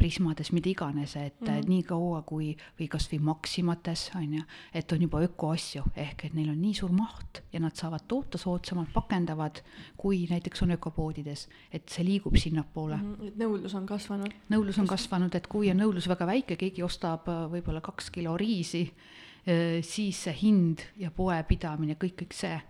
S4: Prismades, mida iganes, et mm -hmm. nii kaua kui, või kasvõi Maximates on ju, et on juba ökoasju, ehk et neil on nii suur maht ja nad saavad toota soodsamalt, pakendavad, kui näiteks on ökopoodides, et see liigub sinnapoole mm.
S3: -hmm. et nõudlus on kasvanud?
S4: nõudlus on kasvanud, et kui on nõudlus väga väike, keegi ostab äh, võib-olla kaks kilo riisi, äh, siis see hind ja poepidamine, kõik, kõik see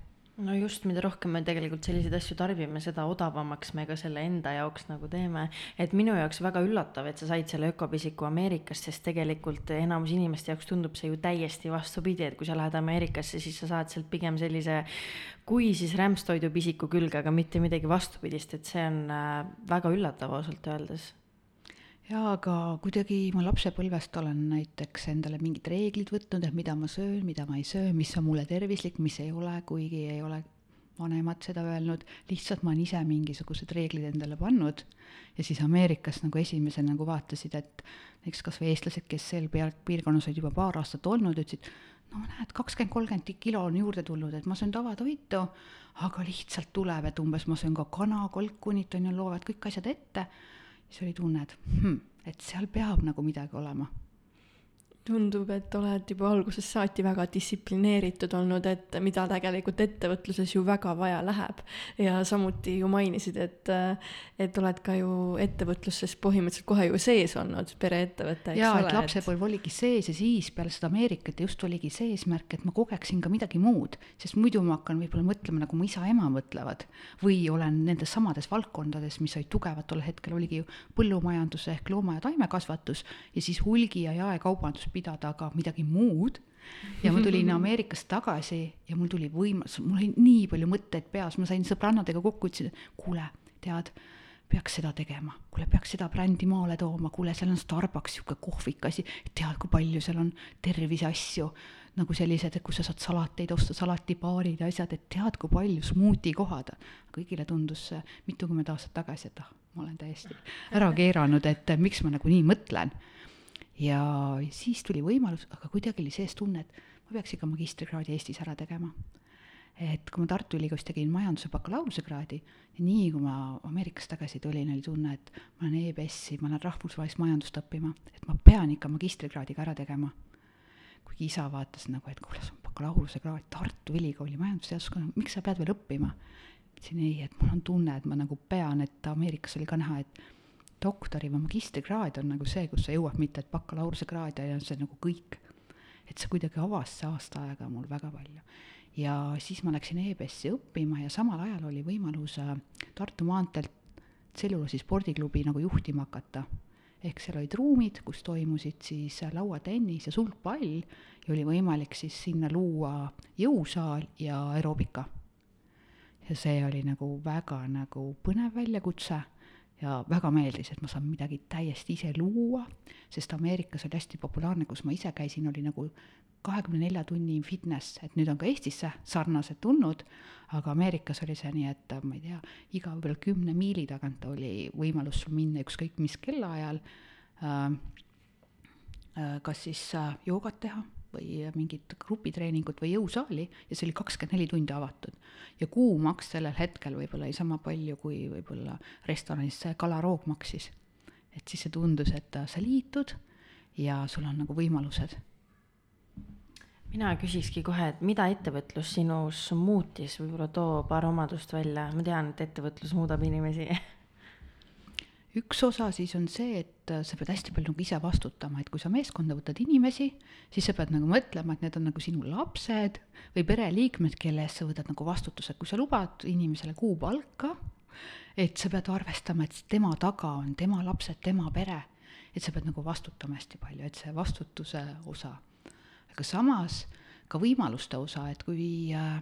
S2: no just, mida rohkem me tegelikult selliseid asju tarbime, seda odavamaks me ka selle enda jaoks nagu teeme. et minu jaoks väga üllatav, et sa said selle ökopisiku Ameerikast, sest tegelikult enamus inimeste jaoks tundub see ju täiesti vastupidi, et kui sa lähed Ameerikasse, siis sa saad sealt pigem sellise kui siis rämpstoidu pisiku külge, aga mitte midagi vastupidist, et see on äh, väga üllatav ausalt öeldes
S4: jaa, aga kuidagi ma lapsepõlvest olen näiteks endale mingid reeglid võtnud, et mida ma söön, mida ma ei söö, mis on mulle tervislik, mis ei ole, kuigi ei ole vanemad seda öelnud, lihtsalt ma olen ise mingisugused reeglid endale pannud ja siis Ameerikas nagu esimesena nagu vaatasid, et näiteks kas või eestlased, kes seal peal, piirkonnas olid juba paar aastat olnud, ütlesid, no näed, kakskümmend, kolmkümmend kilo on juurde tulnud, et ma söön tavatoitu, aga lihtsalt tuleb, et umbes ma söön ka kana, kalkunit on ju, loevad kõik asjad ette siis oli tunne, et hm, et seal peab nagu midagi olema
S3: tundub, et oled juba algusest saati väga distsiplineeritud olnud, et mida tegelikult ettevõtluses ju väga vaja läheb. ja samuti ju mainisid, et, et oled ka ju ettevõtluses põhimõtteliselt kohe ju sees olnud, pereettevõte, eks
S4: jaa,
S3: ole.
S4: et lapsepõlv oligi sees ja siis peale seda Ameerikat just oligi see eesmärk, et ma kogeksin ka midagi muud, sest muidu ma hakkan võib-olla mõtlema, nagu mu isa-ema mõtlevad. või olen nendes samades valdkondades, mis olid tugevad tol hetkel, oligi ju põllumajandus ehk looma- ja taimekasvatus ja siis hulgi- ja jaekaubandus pidada ka midagi muud. ja ma tulin Ameerikast tagasi ja mul tuli võimalus, mul oli nii palju mõtteid peas, ma sain sõbrannadega kokku, ütlesin, kuule, tead, peaks seda tegema, kuule, peaks seda brändi maale tooma, kuule, seal on Starbucks, sihuke kohvik asi, tead, kui palju seal on terviseasju, nagu sellised, et kus sa saad salateid osta, salatibaarid ja asjad, et tead, kui palju smuuti kohad. kõigile tundus see mitukümmend aastat tagasi, et ah, ma olen täiesti ära keeranud, et miks ma nagu nii mõtlen ja siis tuli võimalus, aga kuidagi oli sees tunne, et ma peaks ikka magistrikraadi Eestis ära tegema. et kui ma Tartu Ülikoolis tegin majanduse bakalaureusekraadi, nii kui ma Ameerikast tagasi tulin, oli tunne, et ma olen EBS-i, ma lähen rahvusvahelist majandust õppima, et ma pean ikka magistrikraadiga ära tegema. kuigi isa vaatas nagu, et kuule, sul on bakalaureusekraad Tartu Ülikooli majandusteaduskonna, miks sa pead veel õppima? ütlesin ei, et mul on tunne, et ma nagu pean, et Ameerikas oli ka näha, et doktori või magistrikraad on nagu see, kus sa jõuad, mitte et bakalaureusekraad ja see nagu kõik. et see kuidagi avas see aasta aega mul väga palju. ja siis ma läksin EBS-i õppima ja samal ajal oli võimalus äh, Tartu maanteelt tselluloosi spordiklubi nagu juhtima hakata. ehk seal olid ruumid, kus toimusid siis äh, lauatennis ja sulgpall ja oli võimalik siis sinna luua jõusaal ja aeroobika. ja see oli nagu väga nagu põnev väljakutse ja väga meeldis, et ma saan midagi täiesti ise luua, sest Ameerikas oli hästi populaarne, kus ma ise käisin, oli nagu kahekümne nelja tunni fitness, et nüüd on ka Eestisse sarnased tulnud, aga Ameerikas oli see nii, et ma ei tea, iga võib-olla kümne miili tagant oli võimalus sul minna ükskõik mis kellaajal äh, äh, kas siis äh, joogat teha või mingit grupitreeningut või jõusaali ja see oli kakskümmend neli tundi avatud. ja kuumaks sellel hetkel võib-olla oli sama palju, kui võib-olla restoranis see kalaroog maksis. et siis see tundus, et sa liitud ja sul on nagu võimalused.
S2: mina küsikski kohe, et mida ettevõtlus sinus muutis, võib-olla too paar omadust välja, ma tean, et ettevõtlus muudab inimesi
S4: üks osa siis on see, et sa pead hästi palju nagu ise vastutama, et kui sa meeskonda võtad inimesi, siis sa pead nagu mõtlema, et need on nagu sinu lapsed või pereliikmed, kelle eest sa võtad nagu vastutuse, kui sa lubad inimesele kuupalka, et sa pead arvestama, et tema taga on tema lapsed, tema pere, et sa pead nagu vastutama hästi palju, et see vastutuse osa. aga samas ka võimaluste osa, et kui äh,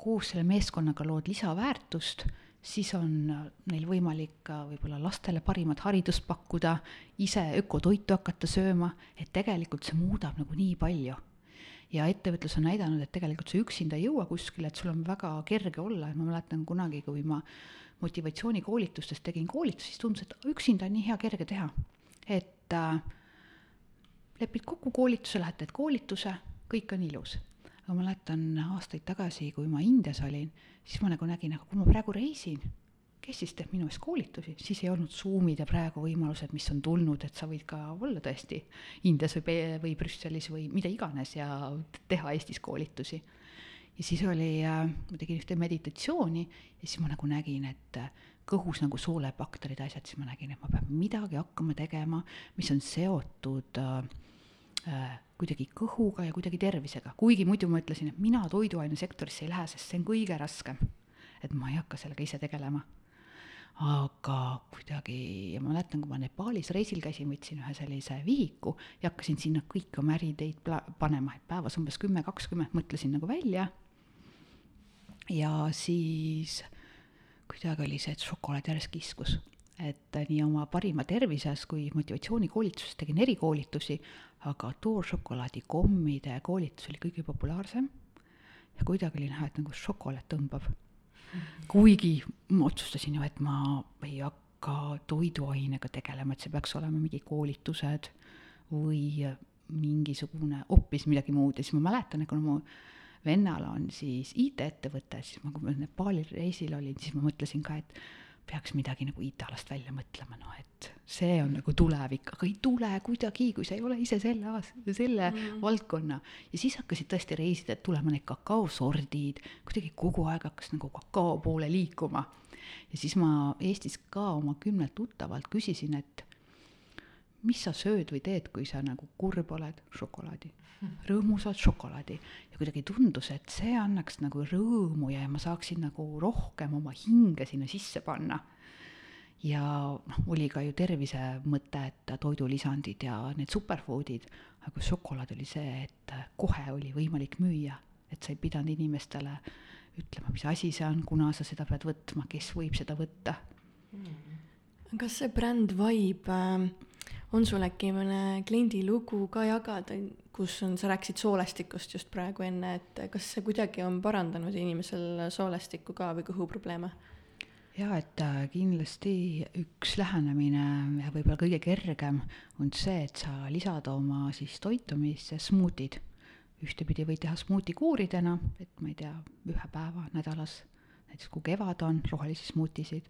S4: koos selle meeskonnaga lood lisaväärtust, siis on neil võimalik ka võib-olla lastele parimat haridust pakkuda, ise ökotoitu hakata sööma, et tegelikult see muudab nagu nii palju. ja ettevõtlus on näidanud, et tegelikult sa üksinda ei jõua kuskile, et sul on väga kerge olla ja ma mäletan kunagi, kui ma motivatsioonikoolitustes tegin koolitusi, siis tundus, et üksinda on nii hea kerge teha. et äh, lepid kokku koolituse, lähed teed koolituse, kõik on ilus ma mäletan aastaid tagasi, kui ma Indias olin, siis ma nagu nägin, aga kui ma praegu reisin, kes siis teeb minu eest koolitusi, siis ei olnud Zoom'id ja praegu võimalused, mis on tulnud, et sa võid ka olla tõesti Indias või, või Brüsselis või mida iganes ja teha Eestis koolitusi. ja siis oli, ma tegin ühte meditatsiooni ja siis ma nagu nägin, et kõhus nagu soolepakterid, asjad, siis ma nägin, et ma pean midagi hakkama tegema, mis on seotud äh, äh, kuidagi kõhuga ja kuidagi tervisega, kuigi muidu ma ütlesin, et mina toiduainesektorisse ei lähe, sest see on kõige raskem. et ma ei hakka sellega ise tegelema. aga kuidagi, ja ma mäletan, kui ma Nepaalis reisil käisin, võtsin ühe sellise vihiku ja hakkasin sinna kõik oma äriideid pla-, panema, et päevas umbes kümme, kakskümmend mõtlesin nagu välja. ja siis kuidagi oli see, et šokolaad järjest kiskus et nii oma parima tervises kui motivatsioonikoolituses tegin erikoolitusi, aga tooršokolaadi kommide koolitus oli kõige populaarsem ja kuidagi oli näha, et nagu šokolaad tõmbab. kuigi ma otsustasin ju, et ma ei hakka toiduainega tegelema, et see peaks olema mingi koolitused või mingisugune hoopis midagi muud ja siis ma mäletan, et kuna mu vennal on siis IT-ettevõte, siis ma, kui ma Nepaali reisil olin, siis ma mõtlesin ka, et peaks midagi nagu IT-alast välja mõtlema, noh et see on nagu tulevik, aga ei tule kuidagi, kui sa ei ole ise selle aas-, selle mm. valdkonna. ja siis hakkasid tõesti reisidelt tulema need kakaosordid, kuidagi kogu aeg hakkas nagu kakao poole liikuma. ja siis ma Eestis ka oma kümnelt tuttavalt küsisin, et mis sa sööd või teed, kui sa nagu kurb oled, šokolaadi. rõõmusad šokolaadi ja kuidagi tundus, et see annaks nagu rõõmu ja ma saaksin nagu rohkem oma hinge sinna sisse panna. ja noh, oli ka ju tervise mõte, et toidulisandid ja need superfood'id, aga šokolaad oli see, et kohe oli võimalik müüa, et sa ei pidanud inimestele ütlema, mis asi see on, kuna sa seda pead võtma, kes võib seda võtta
S3: mm.. kas see bränd Vibe äh on sul äkki mõne kliendi lugu ka jagada, kus on, sa rääkisid soolestikust just praegu enne, et kas see kuidagi on parandanud inimesel soolestikku ka või kõhuprobleeme?
S4: jaa, et äh, kindlasti üks lähenemine ja võib-olla kõige kergem on see, et sa lisad oma siis toitumisse smuutid. ühtepidi võid teha smuutikuuridena, et ma ei tea, ühe päeva nädalas, näiteks kui kevad on, rohelisi smuutisid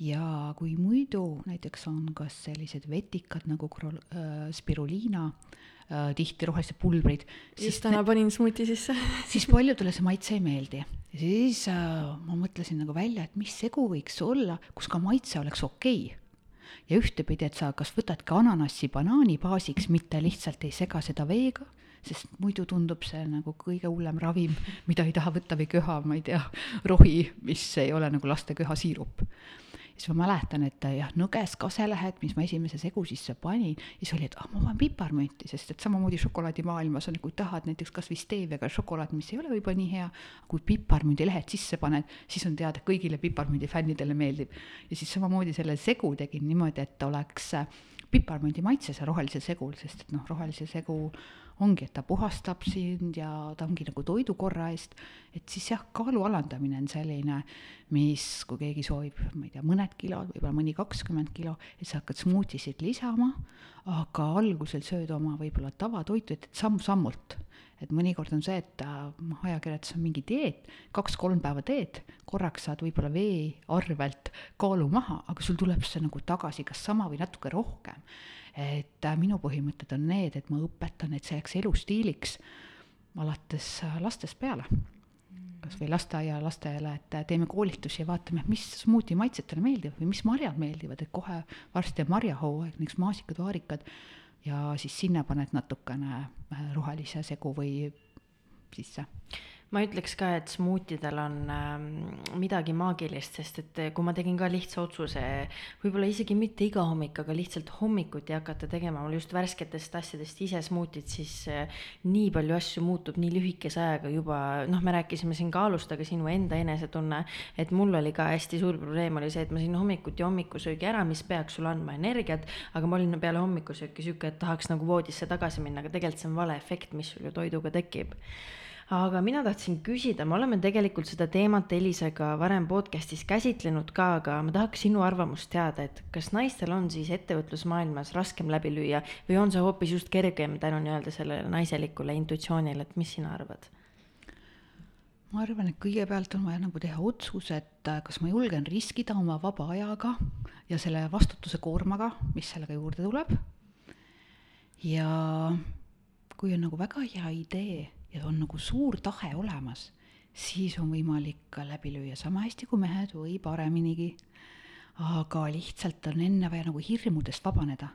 S4: ja kui muidu näiteks on kas sellised vetikad nagu krol- äh,, spiruliina äh,, tihti rohelised pulbrid.
S3: just täna panin smuuti sisse
S4: siis paljudele see maitse ei meeldi. ja siis äh, ma mõtlesin nagu välja, et mis segu võiks olla, kus ka maitse oleks okei okay. ja ühtepidi, et sa kas võtadki ananassi banaani baasiks, mitte lihtsalt ei sega seda veega sest muidu tundub see nagu kõige hullem ravim, mida ei taha võtta või köha, ma ei tea, rohi, mis ei ole nagu laste köhasiirup siis ma mäletan, et jah, nõges kaselehed, mis ma esimese segu sisse panin, siis oli, et ah, ma panen piparmünti, sest et samamoodi šokolaadimaailmas on, kui tahad näiteks kas või steeviaga šokolaad, mis ei ole võib-olla nii hea, kui piparmündilehed sisse paned, siis on teada, kõigile piparmündi fännidele meeldib. ja siis samamoodi selle segu tegin niimoodi, et oleks piparmündi maitses ja rohelisel segul, sest et noh, rohelise segu ongi, et ta puhastab sind ja ta ongi nagu toidukorra eest, et siis jah, kaalu alandamine on selline, mis, kui keegi soovib, ma ei tea, mõned kilod, võib-olla mõni kakskümmend kilo, et sa hakkad smuutisid lisama, aga algusel sööd oma võib-olla tavatoitu, et samm-sammult. Et mõnikord on see, et noh, ajakirjanduses on mingi dieet, kaks-kolm päeva teed, korraks saad võib-olla vee arvelt kaalu maha, aga sul tuleb see nagu tagasi kas sama või natuke rohkem et äh, minu põhimõtted on need, et ma õpetan, et see jääks elustiiliks alates äh, lastest peale. kas või lasteaialastele, et äh, teeme koolitusi ja vaatame, mis smuuti maitsetele meeldivad või mis marjad meeldivad, et kohe varsti on marjahooaeg, näiteks maasikad, vaarikad, ja siis sinna paned natukene rohelise segu või sisse
S2: ma ütleks ka, et smuutidel on äh, midagi maagilist, sest et äh, kui ma tegin ka lihtsa otsuse, võib-olla isegi mitte iga hommik, aga lihtsalt hommikuti hakata tegema mul just värsketest asjadest ise smuutit, siis äh, nii palju asju muutub nii lühikese ajaga juba, noh, me rääkisime siin kaalust, aga sinu enda enesetunne, et mul oli ka hästi suur probleem oli see, et ma sõin hommikuti hommikusöögi ära, mis peaks sulle andma energiat, aga ma olin peale hommikusööki sihuke, et tahaks nagu voodisse tagasi minna, aga tegelikult see on vale efekt, mis sul ju toiduga tekib aga mina tahtsin küsida, me oleme tegelikult seda teemat Elisega varem podcast'is käsitlenud ka, aga ma tahaks sinu arvamust teada, et kas naistel on siis ettevõtlusmaailmas raskem läbi lüüa või on see hoopis just kergem tänu nii-öelda sellele naiselikule intuitsioonile, et mis sina arvad?
S4: ma arvan, et kõigepealt on vaja nagu teha otsus, et äh, kas ma julgen riskida oma vaba ajaga ja selle vastutuse koormaga, mis sellega juurde tuleb. ja kui on nagu väga hea idee ja on nagu suur tahe olemas, siis on võimalik ka läbi lüüa sama hästi kui mehed või pareminigi. aga lihtsalt on enne vaja nagu hirmudest vabaneda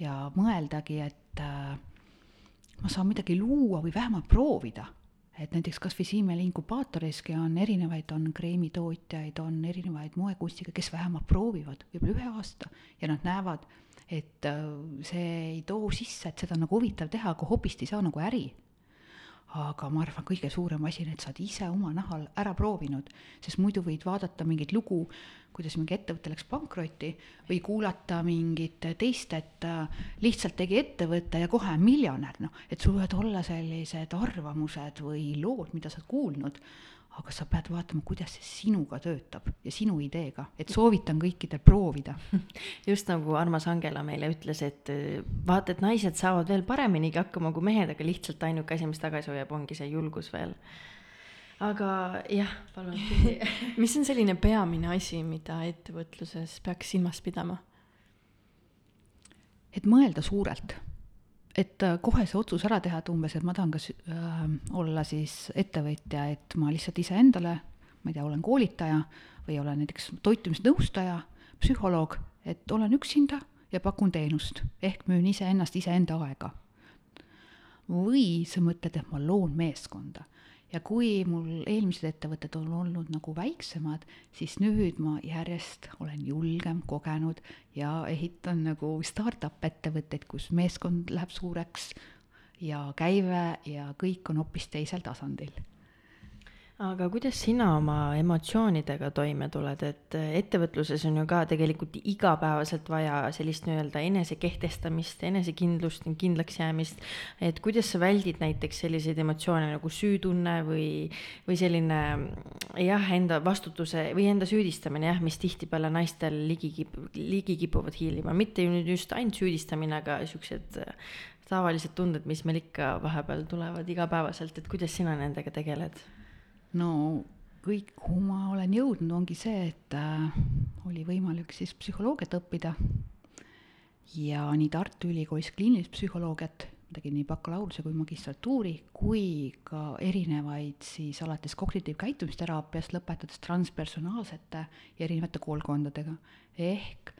S4: ja mõeldagi, et äh, ma saan midagi luua või vähemalt proovida. et näiteks kas või siin meil inkubaatoриski on erinevaid, on kreemitootjaid, on erinevaid moekunstiga, kes vähemalt proovivad võib-olla ühe aasta ja nad näevad, et äh, see ei too sisse, et seda on nagu huvitav teha, aga hobist ei saa nagu äri aga ma arvan, kõige suurem asi on, et sa oled ise oma nahal ära proovinud, sest muidu võid vaadata mingit lugu, kuidas mingi ettevõte läks pankrotti või kuulata mingit teist, et äh, lihtsalt tegi ettevõte ja kohe on miljonär, noh, et sul võivad olla sellised arvamused või lood, mida sa oled kuulnud, aga sa pead vaatama, kuidas see sinuga töötab ja sinu ideega, et soovitan kõikidel proovida.
S2: just nagu armas Angela meile ütles, et äh, vaata, et naised saavad veel pareminigi hakkama kui mehed, aga lihtsalt ainuke asi, mis tagasi hoiab, ongi see julgus veel. aga jah, palun
S3: mis on selline peamine asi, mida ettevõtluses peaks silmas pidama?
S4: et mõelda suurelt et äh, kohe see otsus ära teha, et umbes, et ma tahan kas äh, olla siis ettevõtja, et ma lihtsalt iseendale, ma ei tea, olen koolitaja või olen näiteks toitumisnõustaja, psühholoog, et olen üksinda ja pakun teenust ehk müün iseennast, iseenda aega. või sa mõtled, et ma loon meeskonda ja kui mul eelmised ettevõtted on olnud nagu väiksemad, siis nüüd ma järjest olen julgem, kogenud ja ehitan nagu startup ettevõtteid, kus meeskond läheb suureks ja käive ja kõik on hoopis teisel tasandil
S2: aga kuidas sina oma emotsioonidega toime tuled, et äh, ettevõtluses on ju ka tegelikult igapäevaselt vaja sellist nii-öelda enesekehtestamist, enesekindlust, kindlaks jäämist. et kuidas sa väldid näiteks selliseid emotsioone nagu süütunne või, või selline jah, enda vastutuse või enda süüdistamine jah, mis tihtipeale naistel ligi kip-, ligi kipuvad hiilima, mitte ju nüüd just ainult süüdistamine, aga siuksed äh, tavalised tunded, mis meil ikka vahepeal tulevad igapäevaselt, et kuidas sina nendega tegeled?
S4: No kõik, kuhu ma olen jõudnud, ongi see, et äh, oli võimalik siis psühholoogiat õppida ja nii Tartu Ülikoolis kliinilist psühholoogiat, tegin nii bakalaureuse kui magistratuuri, kui ka erinevaid siis alates kognitiivkäitumisteraapiast, lõpetades transpersonaalsete ja erinevate koolkondadega. ehk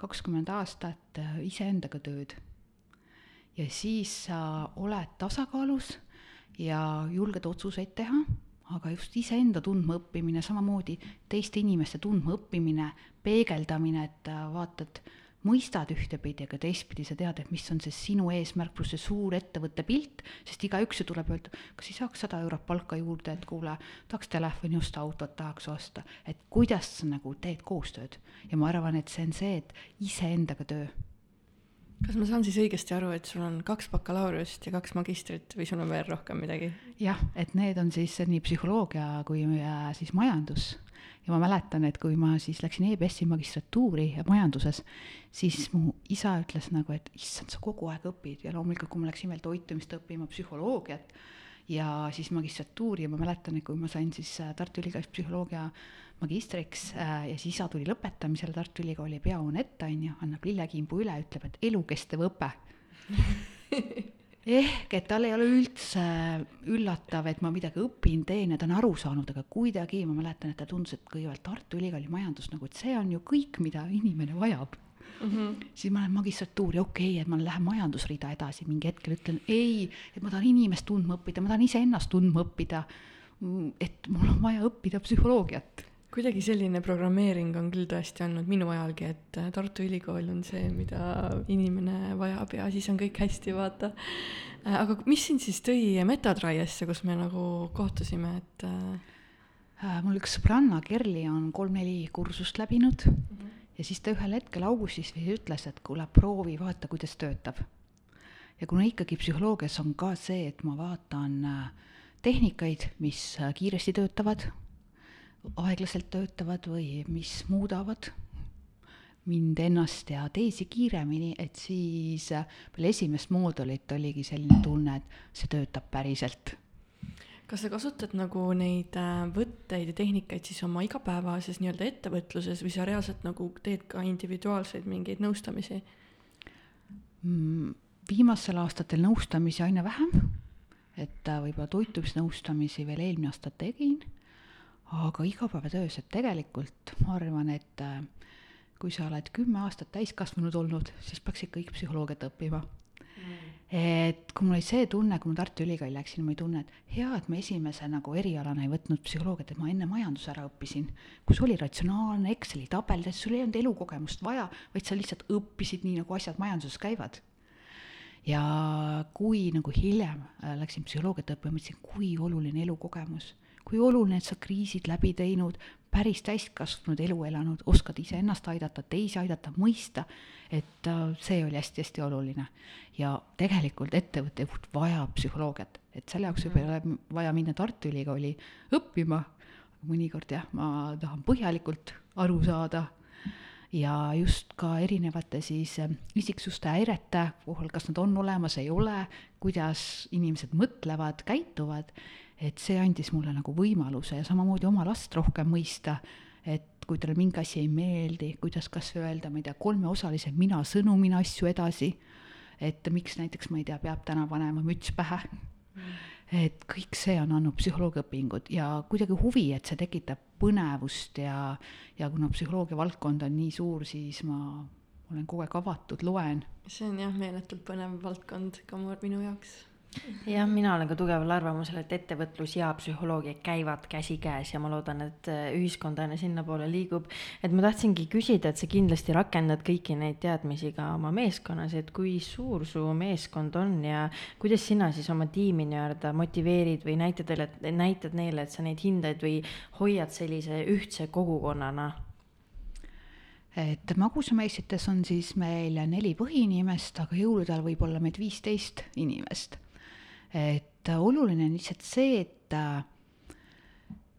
S4: kakskümmend aastat äh, iseendaga tööd. ja siis sa oled tasakaalus ja julged otsuseid teha aga just iseenda tundmaõppimine, samamoodi teiste inimeste tundmaõppimine, peegeldamine, et äh, vaatad, mõistad ühtepidi, aga teistpidi sa tead, et mis on see sinu eesmärk pluss see suur ettevõtte pilt, sest igaüks ju tuleb öelda, kas ei saaks sada eurot palka juurde, et kuule, tahaks telefoni osta, autot tahaks osta, et kuidas sa nagu teed koostööd. ja ma arvan, et see on see, et iseendaga töö
S3: kas ma saan siis õigesti aru, et sul on kaks bakalaureust ja kaks magistrit või sul on veel rohkem midagi?
S4: jah, et need on siis nii psühholoogia kui äh, siis majandus. ja ma mäletan, et kui ma siis läksin EBS-i magistratuuri majanduses, siis mu isa ütles nagu, et issand, sa kogu aeg õpid ja loomulikult, kui ma läksin veel toitumist õppima, psühholoogiat ja siis magistratuuri ja ma mäletan, et kui ma sain siis äh, Tartu Ülikoolis psühholoogia magistriks äh, ja siis isa tuli lõpetamisele Tartu Ülikooli peahoone ette, on ju, annab lillekimbu üle, ütleb, et elukestev õpe ehk et tal ei ole üldse üllatav, et ma midagi õpin, teen ja ta on aru saanud, aga kuidagi ma mäletan, et ta tundus, et kõigepealt Tartu Ülikooli majandus nagu, et see on ju kõik, mida inimene vajab mm. -hmm. siis ma lähen magistratuuri, okei okay,, et ma lähen majandusrida edasi, mingi hetkel ütlen ei, et ma tahan inimest tundma õppida, ma tahan iseennast tundma õppida. et mul on vaja õppida psühholoogiat
S3: kuidagi selline programmeering on küll tõesti olnud minu ajalgi, et äh, Tartu Ülikool on see, mida inimene vajab ja siis on kõik hästi, vaata. Äh, aga mis sind siis tõi Metatraiesse, kus me nagu kohtusime, et
S4: äh...? mul üks sõbranna Kerli on kolm-neli kursust läbinud mm -hmm. ja siis ta ühel hetkel augustis ütles, et kuule, proovi, vaata, kuidas töötab. ja kuna ikkagi psühholoogias on ka see, et ma vaatan tehnikaid, mis kiiresti töötavad aeglaselt töötavad või mis muudavad mind ennast ja teisi kiiremini, et siis peale esimest moodulit oligi selline tunne, et see töötab päriselt.
S3: kas sa kasutad nagu neid äh, võtteid ja tehnikaid siis oma igapäevases nii-öelda ettevõtluses või sa reaalselt nagu teed ka individuaalseid mingeid nõustamisi
S4: mm,? viimastel aastatel nõustamisi aina vähem, et äh, võib-olla toitumisnõustamisi veel eelmine aasta tegin aga igapäevatöös, et tegelikult ma arvan, et äh, kui sa oled kümme aastat täiskasvanud olnud, siis peaks ikka kõik psühholoogiat õppima. Mm.. et kui mul oli see tunne, kui ma Tartu Ülikooli läksin, ma ei tunne, et hea, et ma esimese nagu erialana ei võtnud psühholoogiat, et ma enne majanduse ära õppisin, kus oli ratsionaalne Exceli tabel, sul ei olnud elukogemust vaja, vaid sa lihtsalt õppisid nii, nagu asjad majanduses käivad. Ja kui nagu hiljem äh, läksin psühholoogiat õppima, mõtlesin, kui oluline elukogemus, kui oluline, et sa kriisid läbi teinud, päris täiskasvanud elu elanud, oskad iseennast aidata, teisi aidata, mõista, et äh, see oli hästi-hästi oluline. ja tegelikult ettevõtte juht vajab psühholoogiat, et selle jaoks võib-olla ei ole vaja minna Tartu Ülikooli õppima, mõnikord jah, ma tahan põhjalikult aru saada. Ja just ka erinevate siis äh, isiksuste häirete puhul, kas nad on olemas, ei ole, kuidas inimesed mõtlevad, käituvad et see andis mulle nagu võimaluse ja samamoodi oma last rohkem mõista, et kui talle mingi asi ei meeldi, kuidas kas või öelda, ma ei tea, kolmeosalise mina sõnumina asju edasi, et miks näiteks, ma ei tea, peab täna panema müts pähe mm.. et kõik see on andnud psühholoogiaõpingud ja kuidagi huvi, et see tekitab põnevust ja, ja kuna psühholoogia valdkond on nii suur, siis ma olen kogu aeg avatud, loen.
S3: see on jah, meeletult põnev valdkond ka minu jaoks
S2: jah, mina olen ka tugeval arvamusel, et ettevõtlus ja psühholoogia käivad käsikäes ja ma loodan, et äh, ühiskond aina sinnapoole liigub. et ma tahtsingi küsida, et sa kindlasti rakendad kõiki neid teadmisi ka oma meeskonnas, et kui suur su meeskond on ja kuidas sina siis oma tiimi nii-öelda motiveerid või näitad neile, näitad neile, et sa neid hindad või hoiad sellise ühtse kogukonnana
S4: et magusamaisites on siis meil neli põhiinimest, aga jõulude ajal võib olla meid viisteist inimest et oluline on lihtsalt see, et äh,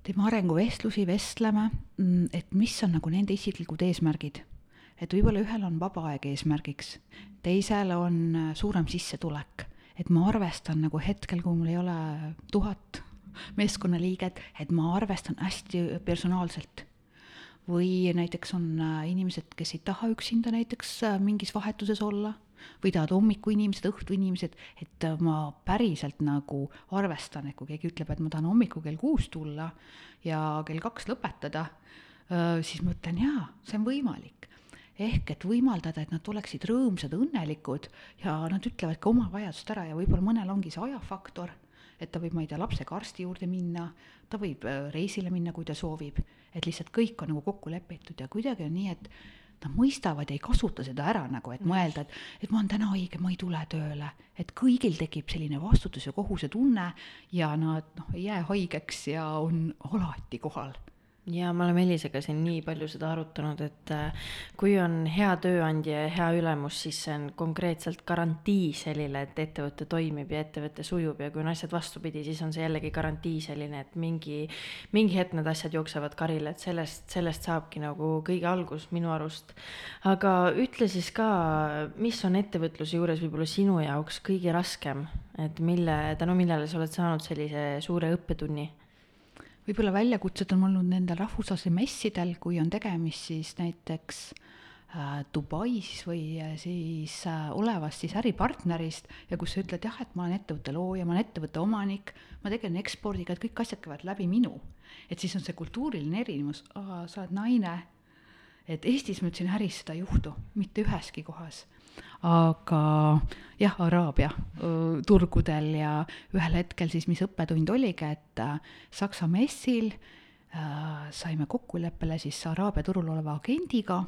S4: teeme arenguvestlusi, vestleme, mm, et mis on nagu nende isiklikud eesmärgid. et võib-olla ühel on vaba aeg eesmärgiks, teisel on äh, suurem sissetulek, et ma arvestan nagu hetkel, kui mul ei ole tuhat meeskonnaliiget, et ma arvestan hästi personaalselt. Või näiteks on äh, inimesed, kes ei taha üksinda näiteks mingis vahetuses olla või tahavad hommikuinimesed, õhtuinimesed, et äh, ma päriselt nagu arvestan, et kui keegi ütleb, et ma tahan hommikul kell kuus tulla ja kell kaks lõpetada, äh, siis ma ütlen jaa, see on võimalik. Ehk et võimaldada, et nad oleksid rõõmsad, õnnelikud ja nad ütlevad ka oma vajadused ära ja võib-olla mõnel ongi see ajafaktor, et ta võib, ma ei tea, lapsega arsti juurde minna, ta võib äh, reisile minna, kui ta soovib, et lihtsalt kõik on nagu kokku lepitud ja kuidagi on nii, et nad mõistavad ja ei kasuta seda ära nagu, et mõelda, et, et ma olen täna haige, ma ei tule tööle. et kõigil tekib selline vastutus ja kohusetunne ja nad noh, ei jää haigeks ja on alati kohal
S2: ja me oleme Elisega siin nii palju seda arutanud, et äh, kui on hea tööandja ja hea ülemus, siis see on konkreetselt garantii sellele, et ettevõte toimib ja ettevõte sujub ja kui on asjad vastupidi, siis on see jällegi garantii selline, et mingi, mingi hetk need asjad jooksevad karile, et sellest, sellest saabki nagu kõige algus minu arust. aga ütle siis ka, mis on ettevõtluse juures võib-olla sinu jaoks kõige raskem, et mille, tänu millele sa oled saanud sellise suure õppetunni
S4: võib-olla väljakutsed on olnud nendel rahvusvahelistel messidel, kui on tegemist siis näiteks äh, Dubais või äh, siis äh, olevast siis äripartnerist ja kus sa ütled jah, et ma olen ettevõtte looja, ma olen ettevõtte omanik, ma tegelen ekspordiga, et kõik asjad käivad läbi minu. et siis on see kultuuriline erinevus, sa oled naine, et Eestis ma ütlesin, äris seda ei juhtu, mitte üheski kohas aga jah, Araabia turgudel ja ühel hetkel siis, mis õppetund oligi, et äh, Saksa messil äh, saime kokkuleppele siis Araabia turul oleva agendiga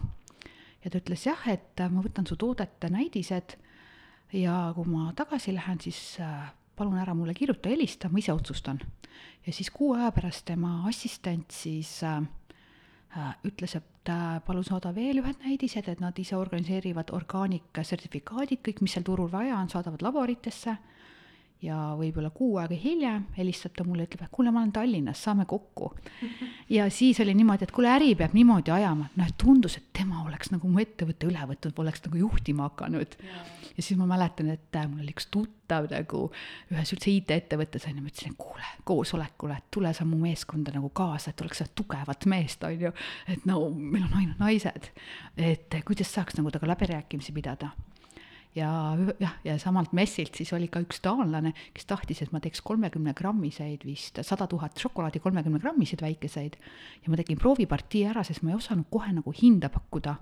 S4: ja ta ütles jah, et äh, ma võtan su toodete näidised ja kui ma tagasi lähen, siis äh, palun ära mulle kirjuta, helista, ma ise otsustan. ja siis kuu aja pärast tema assistent siis äh, ütles, et äh, palun saada veel ühed näidised, et nad ise organiseerivad orgaanikasertifikaadid, kõik, mis seal turul vaja on, saadavad laboritesse ja võib-olla kuu aega hiljem helistab ta mulle, ütleb, et kuule, ma olen Tallinnas, saame kokku. ja siis oli niimoodi, et kuule, äri peab niimoodi ajama, noh, et tundus, et tema oleks nagu mu ettevõtte üle võtnud, oleks nagu juhtima hakanud. Ja siis ma mäletan, et äh, mul oli üks tuttav nagu ühes üldse IT-ettevõttes on ju, ma ütlesin, et kuule, koosolekule, et tule sa mu meeskonda nagu kaasa, et oleks tugevat meest, on ju. et no meil on ainult naised, et kuidas saaks nagu temaga läbirääkimisi pidada ja jah, ja samalt messilt siis oli ka üks taanlane, kes tahtis, et ma teeks kolmekümne grammiseid vist, sada tuhat šokolaadi kolmekümne grammiseid väikeseid. ja ma tegin proovipartii ära, sest ma ei osanud kohe nagu hinda pakkuda.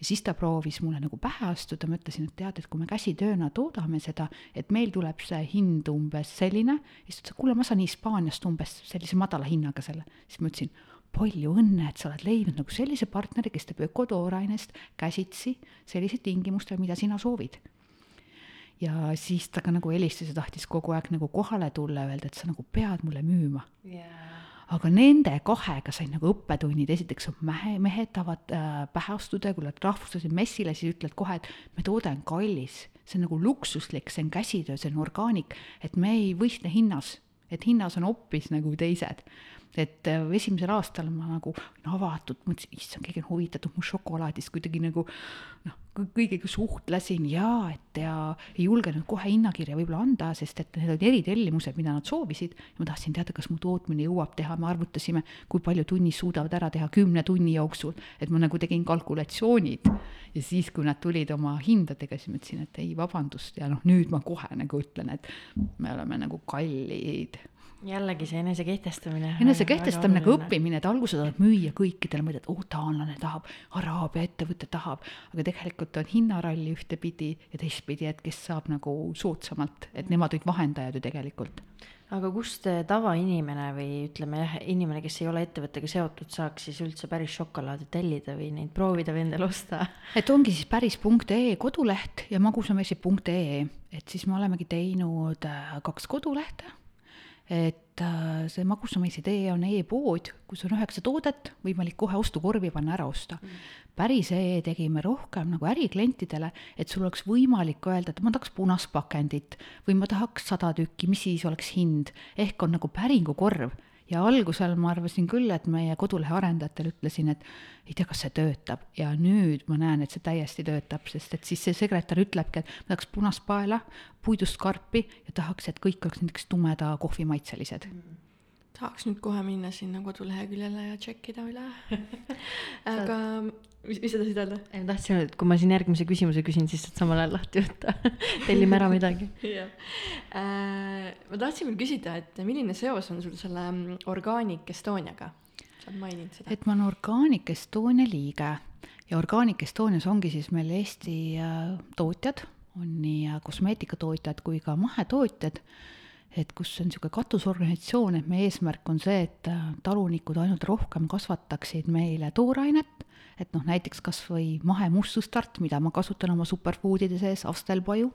S4: ja siis ta proovis mulle nagu pähe astuda, ma ütlesin, et tead, et kui me käsitööna toodame seda, et meil tuleb see hind umbes selline, siis ta ütles, et kuule, ma saan Hispaaniast umbes sellise madala hinnaga selle. siis ma ütlesin, palju õnne, et sa oled leidnud nagu sellise partneri, kes teeb ökotoorainest käsitsi sellised tingimustel, mida sina soovid. ja siis ta ka nagu helistas ja tahtis kogu aeg nagu kohale tulla ja öelda, et sa nagu pead mulle müüma. Aga nende kahega sain nagu õppetunnid, esiteks on mehe, mehed tahavad äh, pähe astuda kui lähed rahvusvahelisele messile, siis ütled kohe, et me toode on kallis, see on nagu luksuslik, see on käsitöö, see on orgaanik, et me ei võistle hinnas, et hinnas on hoopis nagu teised. Et äh, esimesel aastal ma nagu no, avatud, mõtlesin, issand, keegi on huvitatud mu šokolaadist, kuidagi nagu noh, kõigiga suhtlesin ja et ja ei julgenud kohe hinnakirja võib-olla anda, sest et need olid eritellimused, mida nad soovisid. Ma tahtsin teada, kas mu tootmine jõuab teha, me arvutasime, kui palju tunnis suudavad ära teha kümne tunni jooksul, et ma nagu tegin kalkulatsioonid. Ja siis, kui nad tulid oma hindadega, siis ma ütlesin, et ei, vabandust, ja noh, nüüd ma kohe nagu ütlen, et me oleme nagu kallid
S2: jällegi see enesekehtestamine.
S4: enesekehtestamine, nagu õppimine, et alguses tahad müüa kõikidele, et oo, taanlane tahab, araabia ettevõte tahab, aga tegelikult on hinnaralli ühtepidi ja teistpidi, et kes saab nagu soodsamalt, et nemad olid vahendajad ju tegelikult.
S2: aga kust tavainimene või ütleme jah, inimene, kes ei ole ettevõttega seotud, saaks siis üldse päris šokolaadi tellida või neid proovida või endale osta?
S4: et ongi siis päris.ee koduleht ja magusamessi.ee, et siis me olemegi teinud äh, kaks kodulehte et äh, see Magusameisi tee on e-pood, kus on üheksa toodet, võimalik kohe ostukorvi panna, ära osta. Mm. päris e tegime rohkem nagu äriklientidele, et sul oleks võimalik öelda, et ma tahaks punast pakendit või ma tahaks sada tükki, mis siis oleks hind, ehk on nagu päringukorv ja algusel ma arvasin küll, et meie kodulehe arendajatel ütlesin, et ei tea, kas see töötab. Ja nüüd ma näen, et see täiesti töötab, sest et siis see sekretär ütlebki, et ma tahaks punast paela, puidust karpi ja tahaks, et kõik oleks näiteks tumeda kohvimaitselised. Mm.
S3: Tahaks nüüd kohe minna sinna koduleheküljele ja tšekkida üle. Aga mis, mis sa tahtsid öelda?
S2: ei, ma tahtsin öelda, et kui ma siin järgmise küsimuse küsin, siis saad samal ajal lahti võtta tellime ära midagi.
S3: jah äh,. ma tahtsin veel küsida, et milline seos on sul selle mm, Organic Estoniaga? sa oled maininud seda.
S4: et ma olen Organic Estonia liige ja Organic Estonias ongi siis meil Eesti äh, tootjad, on nii äh, kosmeetikatootjad kui ka mahetootjad et kus on niisugune katusorganisatsioon, et meie eesmärk on see, et talunikud ainult rohkem kasvataksid meile toorainet, et noh, näiteks kas või mahemustsustart, mida ma kasutan oma superfoodide sees, Astelpaju,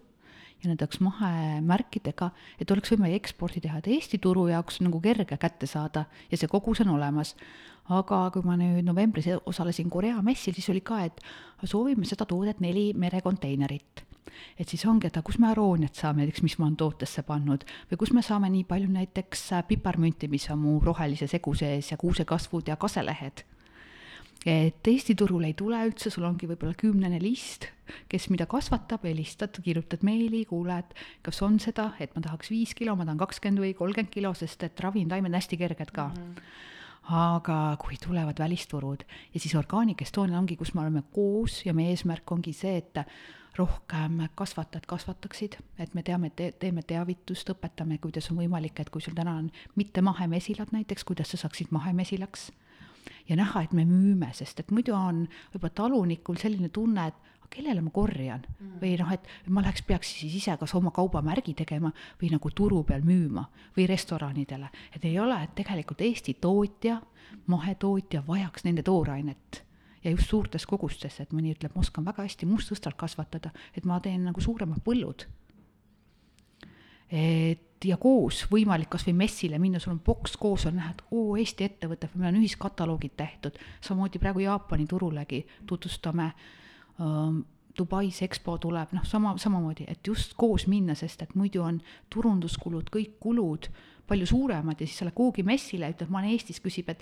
S4: ja need oleks mahemärkidega, et oleks võimalik eksporti teha, et Eesti turu jaoks nagu kerge kätte saada ja see kogus on olemas. aga kui ma nüüd novembris osalesin Korea messil, siis oli ka, et soovime seda toodet neli merekonteinerit et siis ongi, et aga kus me arooniat saame, näiteks mis ma olen tootesse pannud või kus me saame nii palju näiteks piparmünti, mis on mu rohelise segu sees ja kuusekasvud ja kaselehed. Et Eesti turul ei tule üldse, sul ongi võib-olla kümnene list, kes mida kasvatab, helistad, kirjutad meili, kuule, et kas on seda, et ma tahaks viis kilo, ma tahan kakskümmend või kolmkümmend kilo, sest et ravimtaimed on hästi kerged ka mm. -hmm aga kui tulevad välisturud ja siis Organic Estonia ongi, kus me oleme koos ja meie eesmärk ongi see, et rohkem kasvatajad kasvataksid, et me teame, te-, teeme teavitust, õpetame, kuidas on võimalik, et kui sul täna on mitte mahemesilad näiteks, kuidas sa saaksid mahemesilaks. Ja näha, et me müüme, sest et muidu on võib-olla talunikul selline tunne, et kellele ma korjan mm. või noh, et ma läheks, peaks siis ise kas oma kaubamärgi tegema või nagu turu peal müüma või restoranidele, et ei ole, et tegelikult Eesti tootja, mahetootja vajaks nende toorainet ja just suurtes kogustes, et mõni ütleb, ma oskan väga hästi mustsõstrat kasvatada, et ma teen nagu suuremad põllud. et ja koos võimalik kas või messile minna, sul on boks koos, on näha, et oo, Eesti ettevõte, meil on ühiskataloogid tehtud, samamoodi praegu Jaapani turulegi tutvustame. Ähm, Dubais EXPO tuleb, noh, sama, samamoodi, et just koos minna, sest et muidu on turunduskulud, kõik kulud palju suuremad ja siis sa lähed kuhugi messile, ütled, ma olen Eestis, küsib, et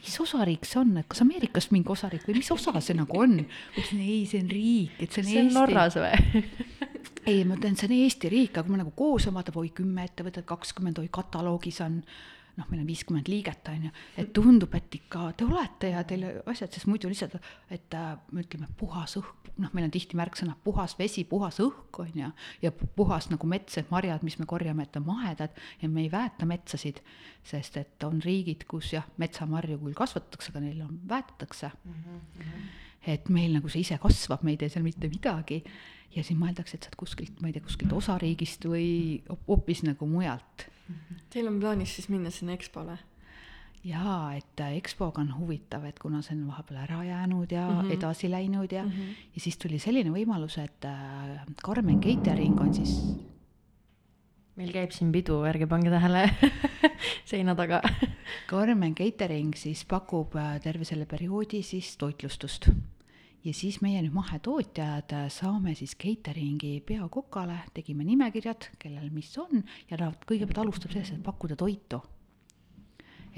S4: mis osariik see on, et kas Ameerikast mingi osariik või mis osa see nagu on? ma ütlesin ei, see on riik, et see on
S2: see
S4: Eesti.
S2: on Norras või
S4: ei, ma ütlen, see on Eesti riik, aga kui me nagu koos vaatab, oi kümme ettevõtet, kakskümmend, oi kataloogis on noh, meil on viiskümmend liiget, on ju, et tundub, et ikka te olete ja teil asjad, sest muidu lihtsalt, et äh, me ütleme, puhas õhk, noh, meil on tihti märksõna puhas vesi, puhas õhk, on ju, ja puhas nagu mets, et marjad, mis me korjame, et on mahedad ja me ei väeta metsasid, sest et on riigid, kus jah, metsamarju küll kasvatatakse, aga neil on, väetatakse mm. -hmm. Et meil nagu see ise kasvab, me ei tee seal mitte midagi ja siis mõeldakse, et sa oled kuskilt, ma ei tea, kuskilt osariigist või hoopis nagu mujalt
S3: Teil on plaanis siis minna sinna EXPO-le?
S4: jaa, et äh, EXPO-ga on huvitav, et kuna see on vahepeal ära jäänud ja mm -hmm. edasi läinud ja mm, -hmm. ja siis tuli selline võimalus, et äh, Karmen Catering on siis
S2: meil käib siin pidu, ärge pange tähele seina taga.
S4: Karmen Catering siis pakub äh, terve selle perioodi siis toitlustust. Ja siis meie nüüd mahetootjad saame siis catering'i peakokale, tegime nimekirjad, kellel mis on ja ta kõigepealt alustab sellest, et pakkuda toitu.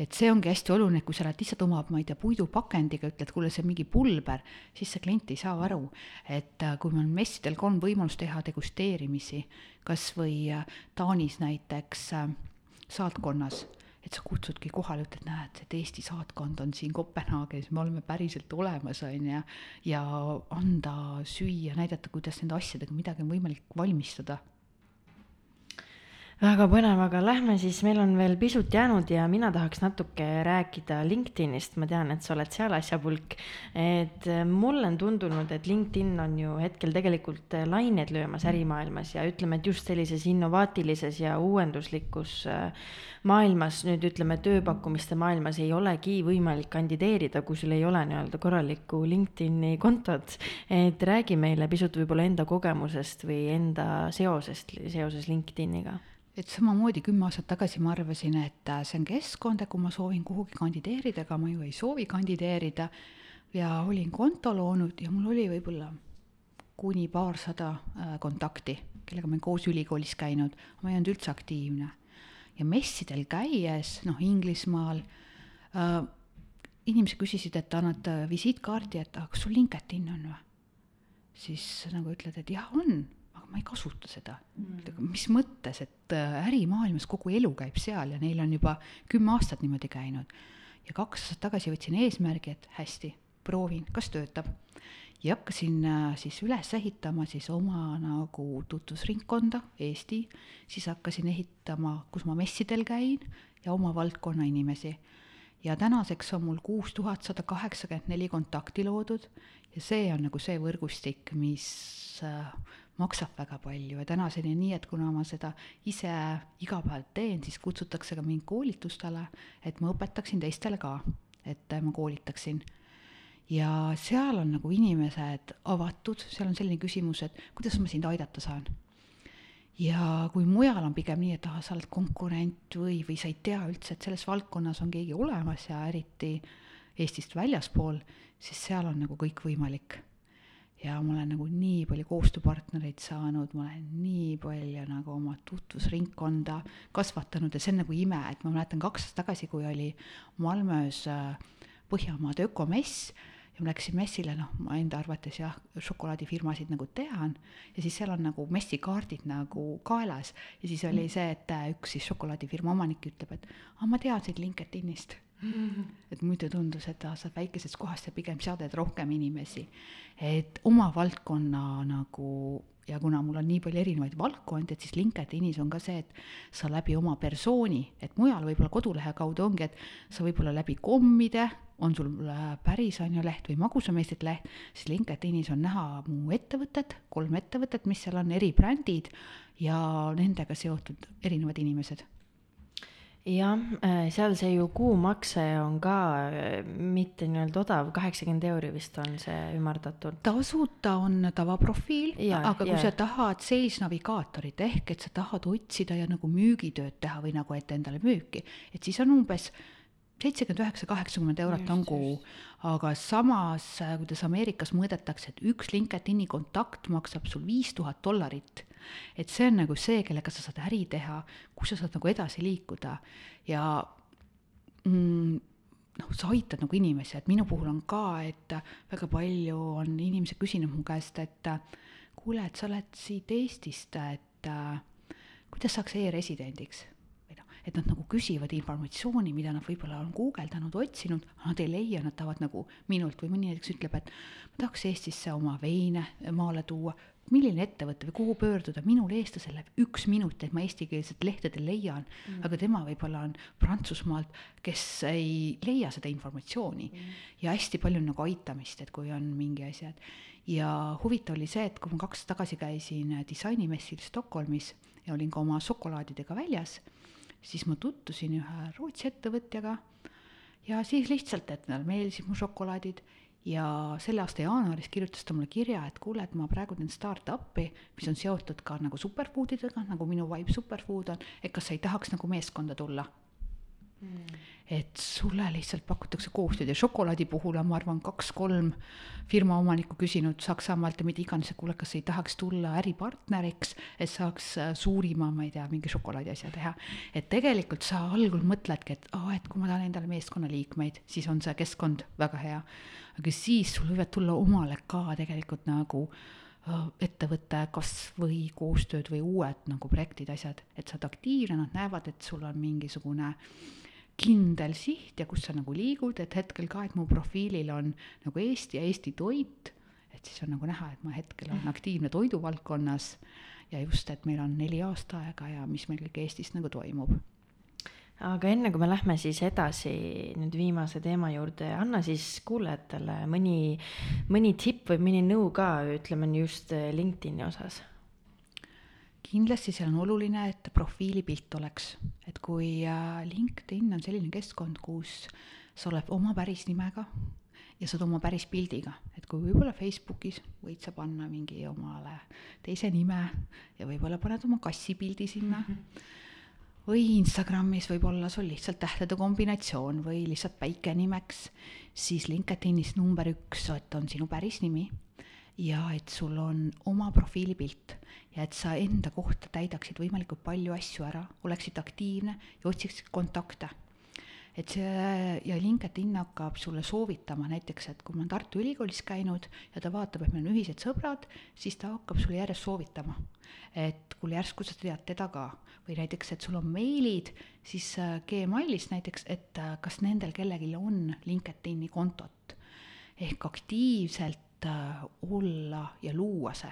S4: Et see ongi hästi oluline, et kui sa lähed lihtsalt oma, ma ei tea, puidupakendiga, ütled, kuule, see on mingi pulber, siis see klient ei saa aru, et äh, kui meil messidel ka on võimalus teha degusteerimisi, kas või äh, Taanis näiteks äh, saatkonnas et sa kutsudki kohale, ütled, näed, et Eesti saatkond on siin Kopenhaagenis, me oleme päriselt olemas, on ju, ja anda süüa, näidata, kuidas nende asjadega midagi on võimalik valmistada
S2: väga põnev, aga lähme siis, meil on veel pisut jäänud ja mina tahaks natuke rääkida LinkedInist, ma tean, et sa oled seal asjapulk. et äh, mulle on tundunud, et LinkedIn on ju hetkel tegelikult äh, lained löömas ärimaailmas ja ütleme, et just sellises innovaatilises ja uuenduslikus äh, maailmas, nüüd ütleme, tööpakkumiste maailmas ei olegi võimalik kandideerida, kui sul ei ole nii-öelda korralikku LinkedIni kontot. et räägi meile pisut võib-olla enda kogemusest või enda seosest seoses LinkedIniga
S4: et samamoodi kümme aastat tagasi ma arvasin, et äh, see on keskkond ja kui ma soovin kuhugi kandideerida, aga ma ju ei soovi kandideerida ja olin konto loonud ja mul oli võib-olla kuni paarsada äh, kontakti, kellega ma olen koos ülikoolis käinud, ma ei olnud üldse aktiivne. ja messidel käies, noh, Inglismaal äh,, inimesed küsisid, et annad äh, visiitkaardi, et aga kas sul LinkedIn on või? siis nagu ütled, et jah, on ma ei kasuta seda. Mm.. mis mõttes, et äh, ärimaailmas kogu elu käib seal ja neil on juba kümme aastat niimoodi käinud. ja kaks aastat tagasi võtsin eesmärgi, et hästi, proovin, kas töötab. ja hakkasin äh, siis üles ehitama siis oma nagu tutvusringkonda Eesti, siis hakkasin ehitama, kus ma messidel käin ja oma valdkonna inimesi. Ja tänaseks on mul kuus tuhat sada kaheksakümmend neli kontakti loodud. Ja see on nagu see võrgustik, mis äh, maksab väga palju ja tänaseni nii, et kuna ma seda ise iga päev teen, siis kutsutakse ka mind koolitustele, et ma õpetaksin teistele ka, et ma koolitaksin. ja seal on nagu inimesed avatud, seal on selline küsimus, et kuidas ma sind aidata saan. ja kui mujal on pigem nii, et ah, sa oled konkurent või, või sa ei tea üldse, et selles valdkonnas on keegi olemas ja eriti Eestist väljaspool, siis seal on nagu kõik võimalik ja ma olen nagu nii palju koostööpartnereid saanud, ma olen nii palju nagu oma tutvusringkonda kasvatanud ja see on nagu ime, et ma mäletan kaks aastat tagasi, kui oli Malmös äh, Põhjamaade ökomess ja ma läksin messile, noh, ma enda arvates jah, šokolaadifirmasid nagu tean ja siis seal on nagu messikaardid nagu kaelas ja siis oli see, et äh, üks siis šokolaadifirma omanik ütleb, et aa, ma tean sind LinkedInist et muidu tundus, et sa oled väikesest kohast ja pigem seaded rohkem inimesi. et oma valdkonna nagu ja kuna mul on nii palju erinevaid valdkondi, et siis LinkedInis on ka see, et sa läbi oma persooni, et mujal võib-olla kodulehe kaudu ongi, et sa võib-olla läbi kommide, on sul äh, päris on ju leht või magusameistrite leht, siis LinkedInis on näha mu ettevõtted, kolm ettevõtet, mis seal on, eribrändid ja nendega seotud erinevad inimesed
S2: jah, äh, seal see ju kuumakse on ka äh, mitte nii-öelda odav, kaheksakümmend euri vist on see ümardatud.
S4: tasuta on tavaprofiil, aga kui ja. sa tahad sales navigaatorit ehk et sa tahad otsida ja nagu müügitööd teha või nagu, et endale müüki, et siis on umbes seitsekümmend üheksa, kaheksakümmend eurot on kuu, aga samas, äh, kuidas Ameerikas mõõdetakse, et üks LinkedIni kontakt maksab sul viis tuhat dollarit et see on nagu see, kellega sa saad äri teha, kus sa saad nagu edasi liikuda. Ja mm, noh, sa aitad nagu inimesi, et minu puhul on ka, et väga palju on inimesed küsinud mu käest, et kuule, et sa oled siit Eestist, et kuidas saaks e-residendiks? Noh, et nad nagu küsivad informatsiooni, mida nad võib-olla on guugeldanud, otsinud, nad ei leia, nad tahavad nagu minult. Või mõni näiteks ütleb, et ma tahaks Eestisse oma veine maale tuua, milline ettevõte või kuhu pöörduda, minul eestlasel läheb üks minut, et ma eestikeelset lehtede leian mm., aga tema võib-olla on Prantsusmaalt, kes ei leia seda informatsiooni mm. ja hästi palju on nagu aitamist, et kui on mingi et ja huvitav oli see, et kui ma kaks tagasi käisin disainimessil Stockholmis ja olin ka oma šokolaadidega väljas, siis ma tutvusin ühe Rootsi ettevõtjaga ja siis lihtsalt, et talle meeldisid mu šokolaadid ja selle aasta jaanuaris kirjutas ta mulle kirja, et kuule, et ma praegu teen startup'i, mis on seotud ka nagu superfoodidega, nagu minu Vibe Superfood on, et kas sa ei tahaks nagu meeskonda tulla? Mm.. Et sulle lihtsalt pakutakse koostööd ja šokolaadi puhul on, ma arvan, kaks-kolm firma omanikku küsinud Saksamaalt ja mida iganes, et kuule, kas ei tahaks tulla äripartneriks, et saaks äh, suurima, ma ei tea, mingi šokolaadi asja teha. et tegelikult sa algul mõtledki, et aa oh,, et kui ma tahan endale meeskonnaliikmeid, siis on see keskkond väga hea. aga siis sul võivad tulla omale ka tegelikult nagu äh, ettevõtte kasv või koostööd või uued nagu projektid, asjad, et sa oled aktiivne, nad näevad, et sul on mingisugune äh, kindel siht ja kus sa nagu liigud, et hetkel ka, et mu profiilil on nagu Eesti ja Eesti toit, et siis on nagu näha, et ma hetkel olen aktiivne toiduvaldkonnas ja just, et meil on neli aastaaega ja mis meil kõik Eestis nagu toimub.
S2: Aga enne kui me lähme siis edasi nüüd viimase teema juurde, anna siis kuulajatele mõni, mõni tipp või mõni nõu ka, ütleme just LinkedIni osas
S4: kindlasti seal on oluline, et profiilipilt oleks, et kui äh, LinkedIn on selline keskkond, kus sa oled oma päris nimega ja sa oled oma päris pildiga, et kui võib-olla Facebookis võid sa panna mingi omale teise nime ja võib-olla paned oma kassipildi sinna. Mm. -hmm või Instagramis võib-olla sul lihtsalt tähtede kombinatsioon või lihtsalt päike nimeks, siis LinkedInis number üks, et on sinu päris nimi. Ja et sul on oma profiilipilt ja et sa enda kohta täidaksid võimalikult palju asju ära, oleksid aktiivne ja otsiksid kontakte. et see ja LinkedIn hakkab sulle soovitama näiteks, et kui ma olen Tartu Ülikoolis käinud ja ta vaatab, et meil on ühised sõbrad, siis ta hakkab sulle järjest soovitama. et kuule, järsku sa tead teda ka või näiteks, et sul on meilid, siis äh, Gmailis näiteks, et äh, kas nendel kellelgi on LinkedIni kontot ehk aktiivselt Äh, olla ja luua see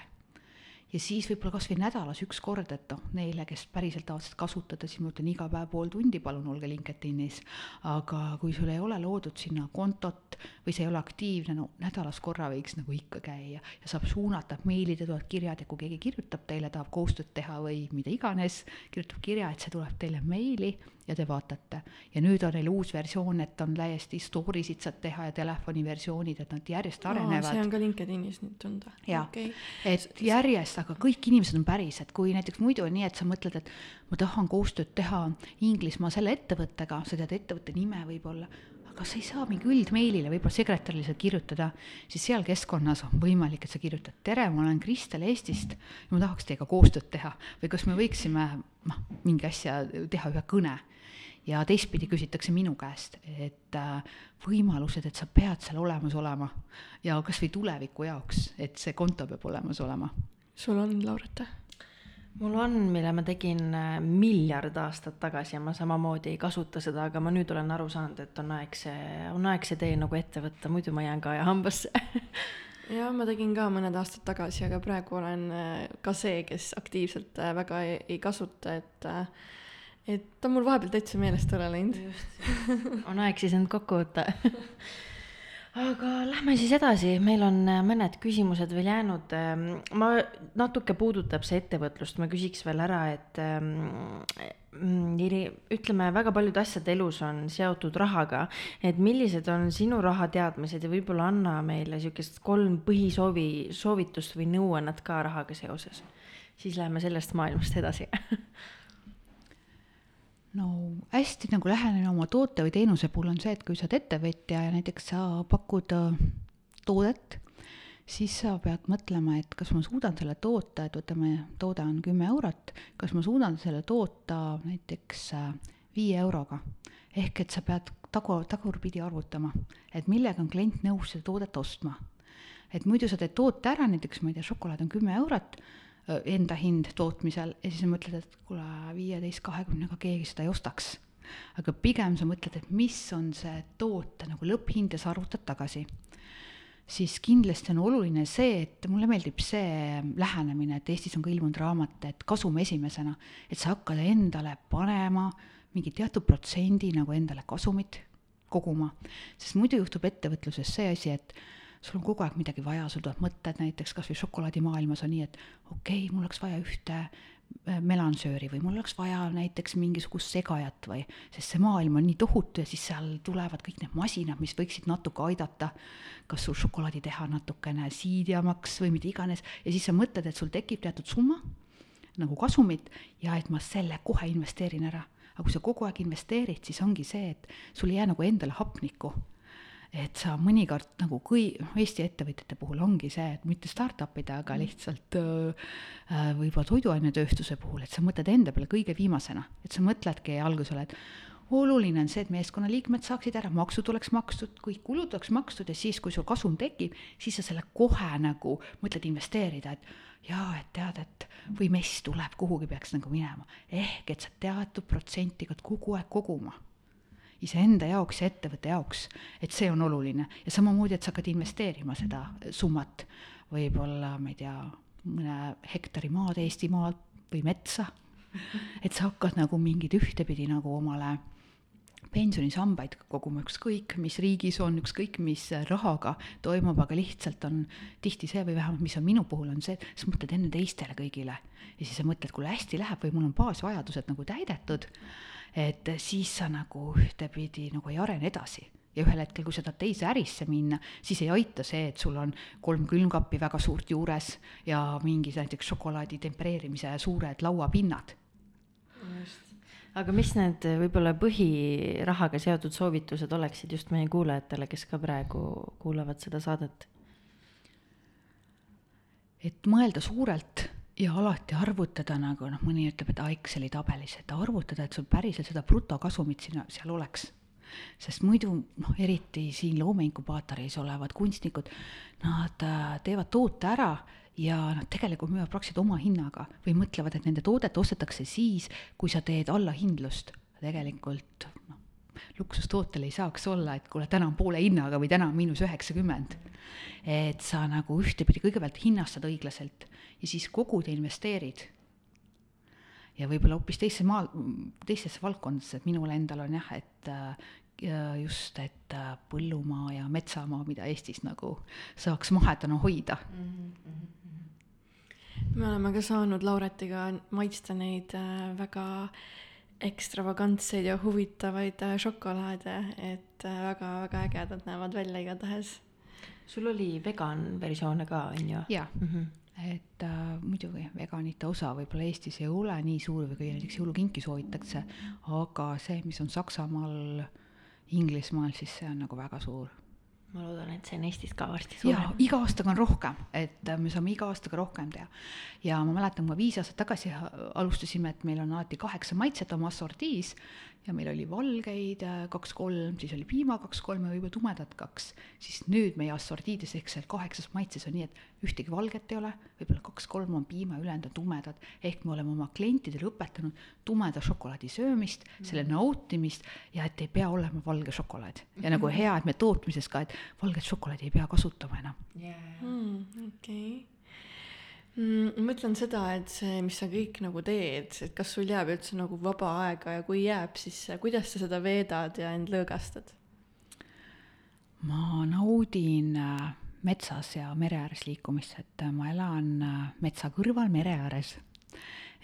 S4: ja siis võib-olla kasvõi nädalas üks kord, et noh, neile, kes päriselt tahavad seda kasutada, siis ma ütlen iga päev pool tundi, palun olge LinkedInis. aga kui sul ei ole loodud sinna kontot või see ei ole aktiivne, no nädalas korra võiks nagu ikka käia ja saab suunata, meilid ja tulevad kirjad ja kui keegi kirjutab teile, tahab koostööd teha või mida iganes, kirjutab kirja, et see tuleb teile meili ja te vaatate. ja nüüd on neil uus versioon, et on täiesti story sid saad teha ja telefoniversioonid, et nad järjest arenevad
S3: see on ka LinkedInis nüüd tunda.
S4: jaa okay., et järjest aga kõik inimesed on pärised, kui näiteks muidu on nii, et sa mõtled, et ma tahan koostööd teha Inglismaa selle ettevõttega, sa tead ettevõtte nime võib-olla, aga sa ei saa mingi üldmeilile võib-olla sekretärile seda kirjutada, siis seal keskkonnas on võimalik, et sa kirjutad, tere, ma olen Kristel Eestist ja ma tahaks teiega koostööd teha. Või kas me võiksime noh, mingi asja teha ühe kõne? Ja teistpidi küsitakse minu käest, et äh, võimalused, et sa pead seal olemas olema ja kasvõi tuleviku jaoks, et see konto peab olemas olema.
S3: Sul on, Laurita?
S2: Mul on, mille ma tegin äh, miljard aastat tagasi ja ma samamoodi ei kasuta seda, aga ma nüüd olen aru saanud, et on aeg see, on aeg see tee nagu ette võtta, muidu ma jään ka aja hambasse.
S3: Jah, ma tegin ka mõned aastad tagasi, aga praegu olen äh, ka see, kes aktiivselt äh, väga ei, ei kasuta, et et ta on mul vahepeal täitsa meelest ära läinud.
S2: on aeg siis end kokku võtta aga lähme siis edasi, meil on äh, mõned küsimused veel jäänud. Ähm, ma, natuke puudutab see ettevõtlust, ma küsiks veel ära, et ähm, mm, ütleme, väga paljud asjad elus on seotud rahaga, et millised on sinu rahateadmised ja võib-olla anna meile niisugust kolm põhisoovi, soovitust või nõuannet ka rahaga seoses. siis läheme sellest maailmast edasi
S4: no hästi nagu lähenemine oma toote või teenuse puhul on see, et kui sa oled ettevõtja ja näiteks sa pakud äh, toodet, siis sa pead mõtlema, et kas ma suudan selle toota, et võtame, toode on kümme eurot, kas ma suudan selle toota näiteks äh, viie euroga. ehk et sa pead tagu, tagurpidi arvutama, et millega on klient nõus seda toodet ostma. et muidu sa teed toote ära, näiteks ma ei tea, šokolaad on kümme eurot enda hind tootmisel ja siis mõtled, et kuule, viieteist, kahekümnega keegi seda ei ostaks. aga pigem sa mõtled, et mis on see toote nagu lõpphind ja sa arvutad tagasi. Siis kindlasti on oluline see, et mulle meeldib see lähenemine, et Eestis on ka ilmunud raamat, et kasum esimesena, et sa hakkad endale panema mingi teatud protsendi nagu endale kasumit koguma, sest muidu juhtub ettevõtluses see asi, et sul on kogu aeg midagi vaja, sul tulevad mõtted näiteks kas või šokolaadimaailmas on nii, et okei okay,, mul oleks vaja ühte äh, melansööri või mul oleks vaja näiteks mingisugust segajat või, sest see maailm on nii tohutu ja siis seal tulevad kõik need masinad, mis võiksid natuke aidata, kas sul šokolaadi teha natukene siidjamaks või mida iganes, ja siis sa mõtled, et sul tekib teatud summa nagu kasumit ja et ma selle kohe investeerin ära. aga kui sa kogu aeg investeerid, siis ongi see, et sul ei jää nagu endale hapnikku et sa mõnikord nagu kui Eesti ettevõtjate puhul ongi see, et mitte startup'ide, aga mm. lihtsalt äh, võib-olla toiduainetööstuse puhul, et sa mõtled enda peale kõige viimasena, et sa mõtledki algusele, et oluline on see, et meeskonnaliikmed saaksid ära, maksud oleks makstud, kõik kulud oleks makstud ja siis, kui sul kasum tekib, siis sa selle kohe nagu mõtled investeerida, et jaa, et tead, et või mess tuleb, kuhugi peaks nagu minema. ehk et sa teatud protsenti pead kogu aeg koguma iseenda jaoks ja ettevõtte jaoks, et see on oluline. Ja samamoodi, et sa hakkad investeerima seda summat, võib-olla, ma ei tea, mõne hektari maad Eestimaal või metsa, et sa hakkad nagu mingid ühtepidi nagu omale pensionisambaid koguma, ükskõik mis riigis on, ükskõik mis rahaga toimub, aga lihtsalt on tihti see või vähemalt, mis on minu puhul, on see, et sa mõtled enne teistele kõigile. ja siis sa mõtled, kuule hästi läheb või mul on baasvajadused nagu täidetud et siis sa nagu ühtepidi nagu ei arene edasi ja ühel hetkel, kui sa tahad teise ärisse minna, siis ei aita see, et sul on kolm külmkappi väga suurt juures ja mingi näiteks šokolaadi tempereerimise suured lauapinnad.
S2: just, aga mis need võib-olla põhirahaga seotud soovitused oleksid just meie kuulajatele, kes ka praegu kuulavad seda saadet?
S4: et mõelda suurelt ja alati arvutada nagu noh, mõni ütleb, et Exceli tabelis, et arvutada, et sul päriselt seda brutokasumit sinna, seal oleks. sest muidu noh, eriti siin loomeinkubaatoris olevad kunstnikud, nad äh, teevad toote ära ja nad tegelikult müüvad praktiliselt oma hinnaga või mõtlevad, et nende toodet ostetakse siis, kui sa teed allahindlust. tegelikult noh, luksustootel ei saaks olla, et kuule, täna on poole hinnaga või täna on miinus üheksakümmend. et sa nagu ühtepidi kõigepealt hinnastad õiglaselt ja siis kogud ja investeerid. ja võib-olla hoopis teisse maa, teistesse valdkondadesse, et minul endal on jah, et äh, just, et äh, põllumaa ja metsamaa, mida Eestis nagu saaks mahedana hoida mm.
S3: -hmm. me oleme ka saanud Lauretiga maitsta neid äh, väga ekstravagantseid ja huvitavaid šokolaade, et väga-väga ägedad näevad välja igatahes.
S2: sul oli vegan versioone ka, on ju?
S4: jaa mm. -hmm et äh, muidugi veganite osa võib-olla Eestis ei ole nii suur või kui näiteks jõulukinki soovitakse, aga see, mis on Saksamaal, Inglismaal, siis see on nagu väga suur
S2: ma loodan, et see on Eestis ka varsti suurem.
S4: iga aastaga on rohkem, et äh, me saame iga aastaga rohkem teha. ja ma mäletan, kui viis aastat tagasi alustasime, et meil on alati kaheksa maitset oma assortiis ja meil oli valgeid äh, kaks-kolm, siis oli piima kaks-kolm ja võib-olla tumedat kaks, siis nüüd meie assortiides ehk seal kaheksas maitses on nii, et ühtegi valget ei ole, võib-olla kaks-kolm on piima, ülejäänud on tumedad, ehk me oleme oma klientidele õpetanud tumeda šokolaadi söömist mm., selle nautimist ja et ei pea olema valge šokolaad. ja nagu hea, et me tootmises ka, et valget šokolaadi ei pea kasutama enam.
S3: Yeah.. Mm, okei. okay mm,? ma mõtlen seda, et see, mis sa kõik nagu teed, et kas sul jääb üldse nagu vaba aega ja kui jääb, siis kuidas sa seda veedad ja end lõõgastad?
S4: ma naudin äh, metsas ja mere ääres liikumist, et äh, ma elan äh, metsa kõrval mere ääres.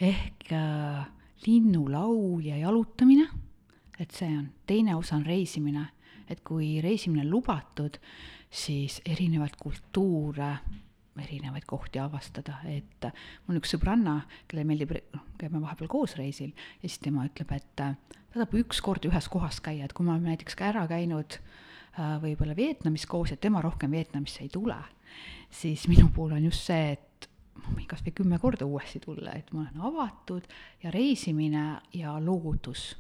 S4: ehk äh, linnulaul ja jalutamine, et see on, teine osa on reisimine, et kui reisimine lubatud, siis erinevaid kultuure erinevaid kohti avastada, et mul on üks sõbranna, kellele meeldib, noh, käime vahepeal koos reisil ja siis tema ütleb, et ta tahab ükskord ühes kohas käia, et kui me oleme näiteks ka ära käinud äh, võib-olla Vietnamis koos, et tema rohkem Vietnamisse ei tule, siis minu puhul on just see, et ma võin kas või kümme korda uuesti tulla, et ma olen avatud ja reisimine ja loodus.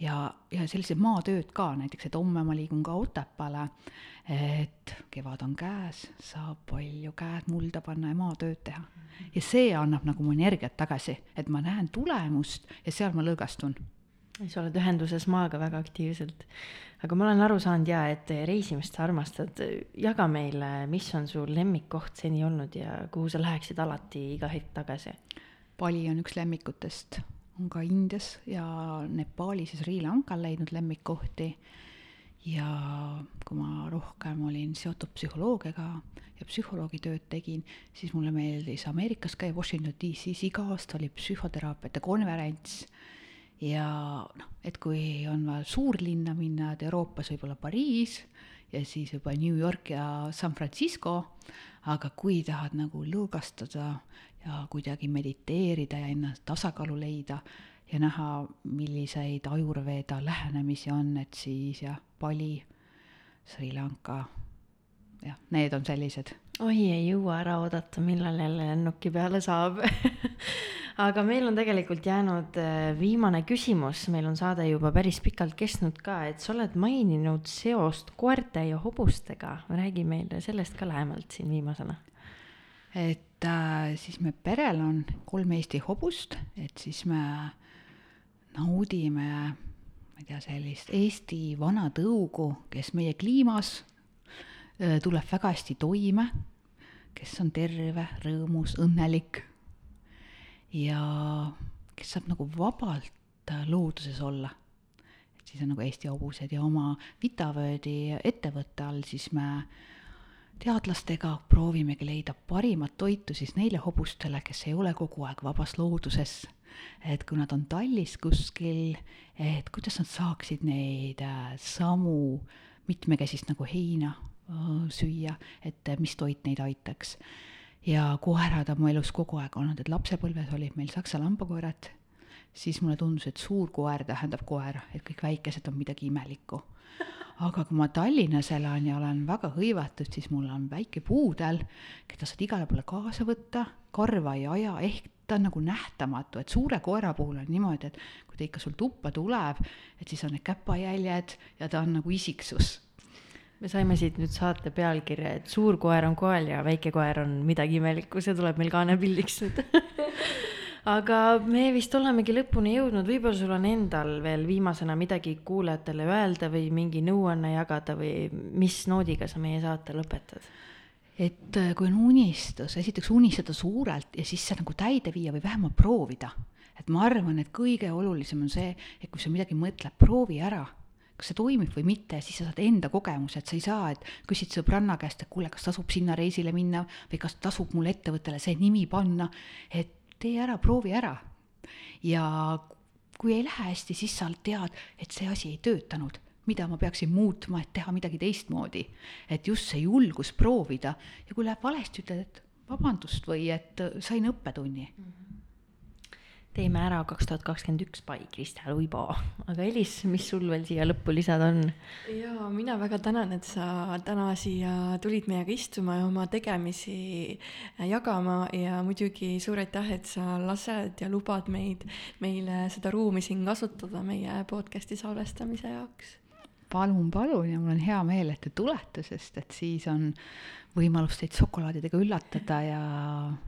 S4: Ja, ja sellised maatööd ka, näiteks, et homme ma liigun ka Otepääle, et kevad on käes, saab palju käed mulda panna ja maatööd teha. ja see annab nagu mu energiat tagasi, et ma näen tulemust ja seal ma lõõgastun
S2: sa oled ühenduses maaga väga aktiivselt. aga ma olen aru saanud ja, et reisimist sa armastad. jaga meile, mis on su lemmikkoht seni olnud ja kuhu sa läheksid alati iga hetk tagasi?
S4: Bali on üks lemmikutest, on ka Indias ja Nepaalis ja Sri Lankal leidnud lemmikkohti. Ja kui ma rohkem olin seotud psühholoogiaga ja psühholoogitööd tegin, siis mulle meeldis Ameerikas käia Washington DC-s, iga aasta oli psühhoteraapiate konverents. Ja noh, et kui on vaja suurlinna minna, et Euroopas võib-olla Pariis ja siis juba New York ja San Francisco, aga kui tahad nagu lõõgastada ja kuidagi mediteerida ja ennast tasakaalu leida ja näha, milliseid ajurveeda lähenemisi on, et siis jah, Bali, Sri Lanka, jah, need on sellised.
S2: oi, ei jõua ära oodata, millal jälle lennuki peale saab aga meil on tegelikult jäänud äh, viimane küsimus, meil on saade juba päris pikalt kestnud ka, et sa oled maininud seost koerte ja hobustega, räägi meile sellest ka lähemalt siin viimasena.
S4: et äh, siis me perel on kolm Eesti hobust, et siis me naudime, ma ei tea, sellist Eesti vana tõugu, kes meie kliimas äh, tuleb väga hästi toime, kes on terve, rõõmus, õnnelik ja kes saab nagu vabalt äh, looduses olla. et siis on nagu Eesti hobused ja oma Vitavöödi ettevõtte all siis me teadlastega proovimegi leida parimat toitu siis neile hobustele, kes ei ole kogu aeg vabas looduses. Et kui nad on tallis kuskil, et kuidas nad saaksid neid äh, samu mitmekesist nagu heina äh, süüa, et mis toit neid aitaks ja koerad on mu elus kogu aeg olnud, et lapsepõlves olid meil saksa lambakoerad, siis mulle tundus, et suur koer tähendab koer, et kõik väikesed on midagi imelikku. aga kui ma Tallinnas elan ja olen väga hõivatud, siis mul on väike puudel, keda saad igale poole kaasa võtta, karva ei aja, ehk ta on nagu nähtamatu, et suure koera puhul on niimoodi, et kui ta ikka sul tuppa tuleb, et siis on need käpajäljed ja ta on nagu isiksus.
S2: Me saime siit nüüd saate pealkirja, et suur koer on koel ja väike koer on midagi imelikku, see tuleb meil kaanepildiks nüüd. Aga me vist olemegi lõpuni jõudnud, võib-olla sul on endal veel viimasena midagi kuulajatele öelda või mingi nõuanne jagada või mis noodiga sa meie saate lõpetad?
S4: Et äh, kui on unistus, esiteks unistada suurelt ja siis see nagu täide viia või vähemalt proovida. et ma arvan, et kõige olulisem on see, et kui sa midagi mõtled, proovi ära kas see toimib või mitte siis sa saad enda kogemuse, et sa ei saa, et küsid sõbranna käest, et kuule, kas tasub sinna reisile minna või kas tasub mul ettevõttele see nimi panna, et tee ära, proovi ära. ja kui ei lähe hästi, siis sa tead, et see asi ei töötanud, mida ma peaksin muutma, et teha midagi teistmoodi. et just see julgus proovida ja kui läheb valesti, ütled, et vabandust või et sain õppetunni mm. -hmm
S2: teeme ära kaks tuhat kakskümmend üks by Kristel Uibo. aga Elis, mis sul veel siia lõppu lisada on?
S3: ja mina väga tänan, et sa täna siia tulid meiega istuma ja oma tegemisi jagama ja muidugi suur aitäh, et sa lased ja lubad meid, meile seda ruumi siin kasutada meie podcast'i salvestamise jaoks.
S4: Palun, palun ja mul on hea meel, et te tulete, sest et siis on võimalus teid šokolaadidega üllatada ja,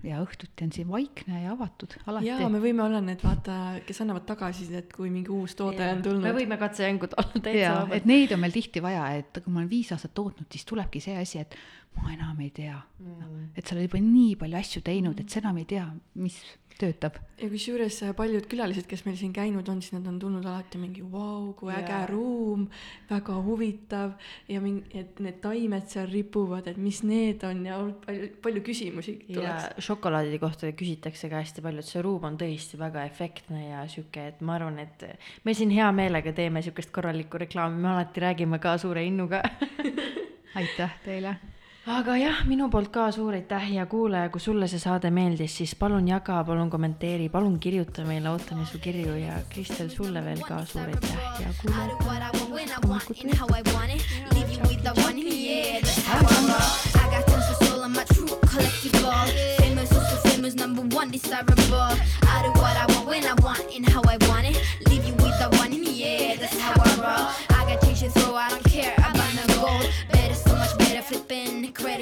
S4: ja õhtuti on siin vaikne ja avatud alati.
S3: jaa, me võime olla need, vaata, kes annavad tagasisidet, kui mingi uus toode ja, on tulnud.
S2: me võime katsejängud olla täitsa
S4: vabad. et neid on meil tihti vaja, et kui ma olen viis aastat tootnud, siis tulebki see asi, et ma enam ei tea mm.. et sa oled juba nii palju asju teinud, et sa enam ei tea, mis töötab.
S3: ja kusjuures äh, paljud külalised, kes meil siin käinud on, siis nad on tulnud alati mingi vau wow,, kui äge yeah. ruum, väga huvitav ja mingi, et need taimed seal ripuvad, et mis need on ja palju, palju küsimusi
S2: tuleks. ja šokolaadide kohta küsitakse ka hästi palju, et see ruum on tõesti väga efektne ja sihuke, et ma arvan, et me siin hea meelega teeme sihukest korralikku reklaami, me alati räägime ka suure innuga
S4: aitäh teile
S2: aga jah, minu poolt ka suur aitäh ja kuulaja, kui sulle see saade meeldis, siis palun jaga, palun kommenteeri, palun kirjuta meile, ootame su kirju ja Kristel, sulle veel ka suur aitäh ja kuulaja. Famous number one desirable. I do what I want when I want and how I want
S1: it. Leave you with the one in the air. That's how I roll. I got change and throw. I don't care about. credit.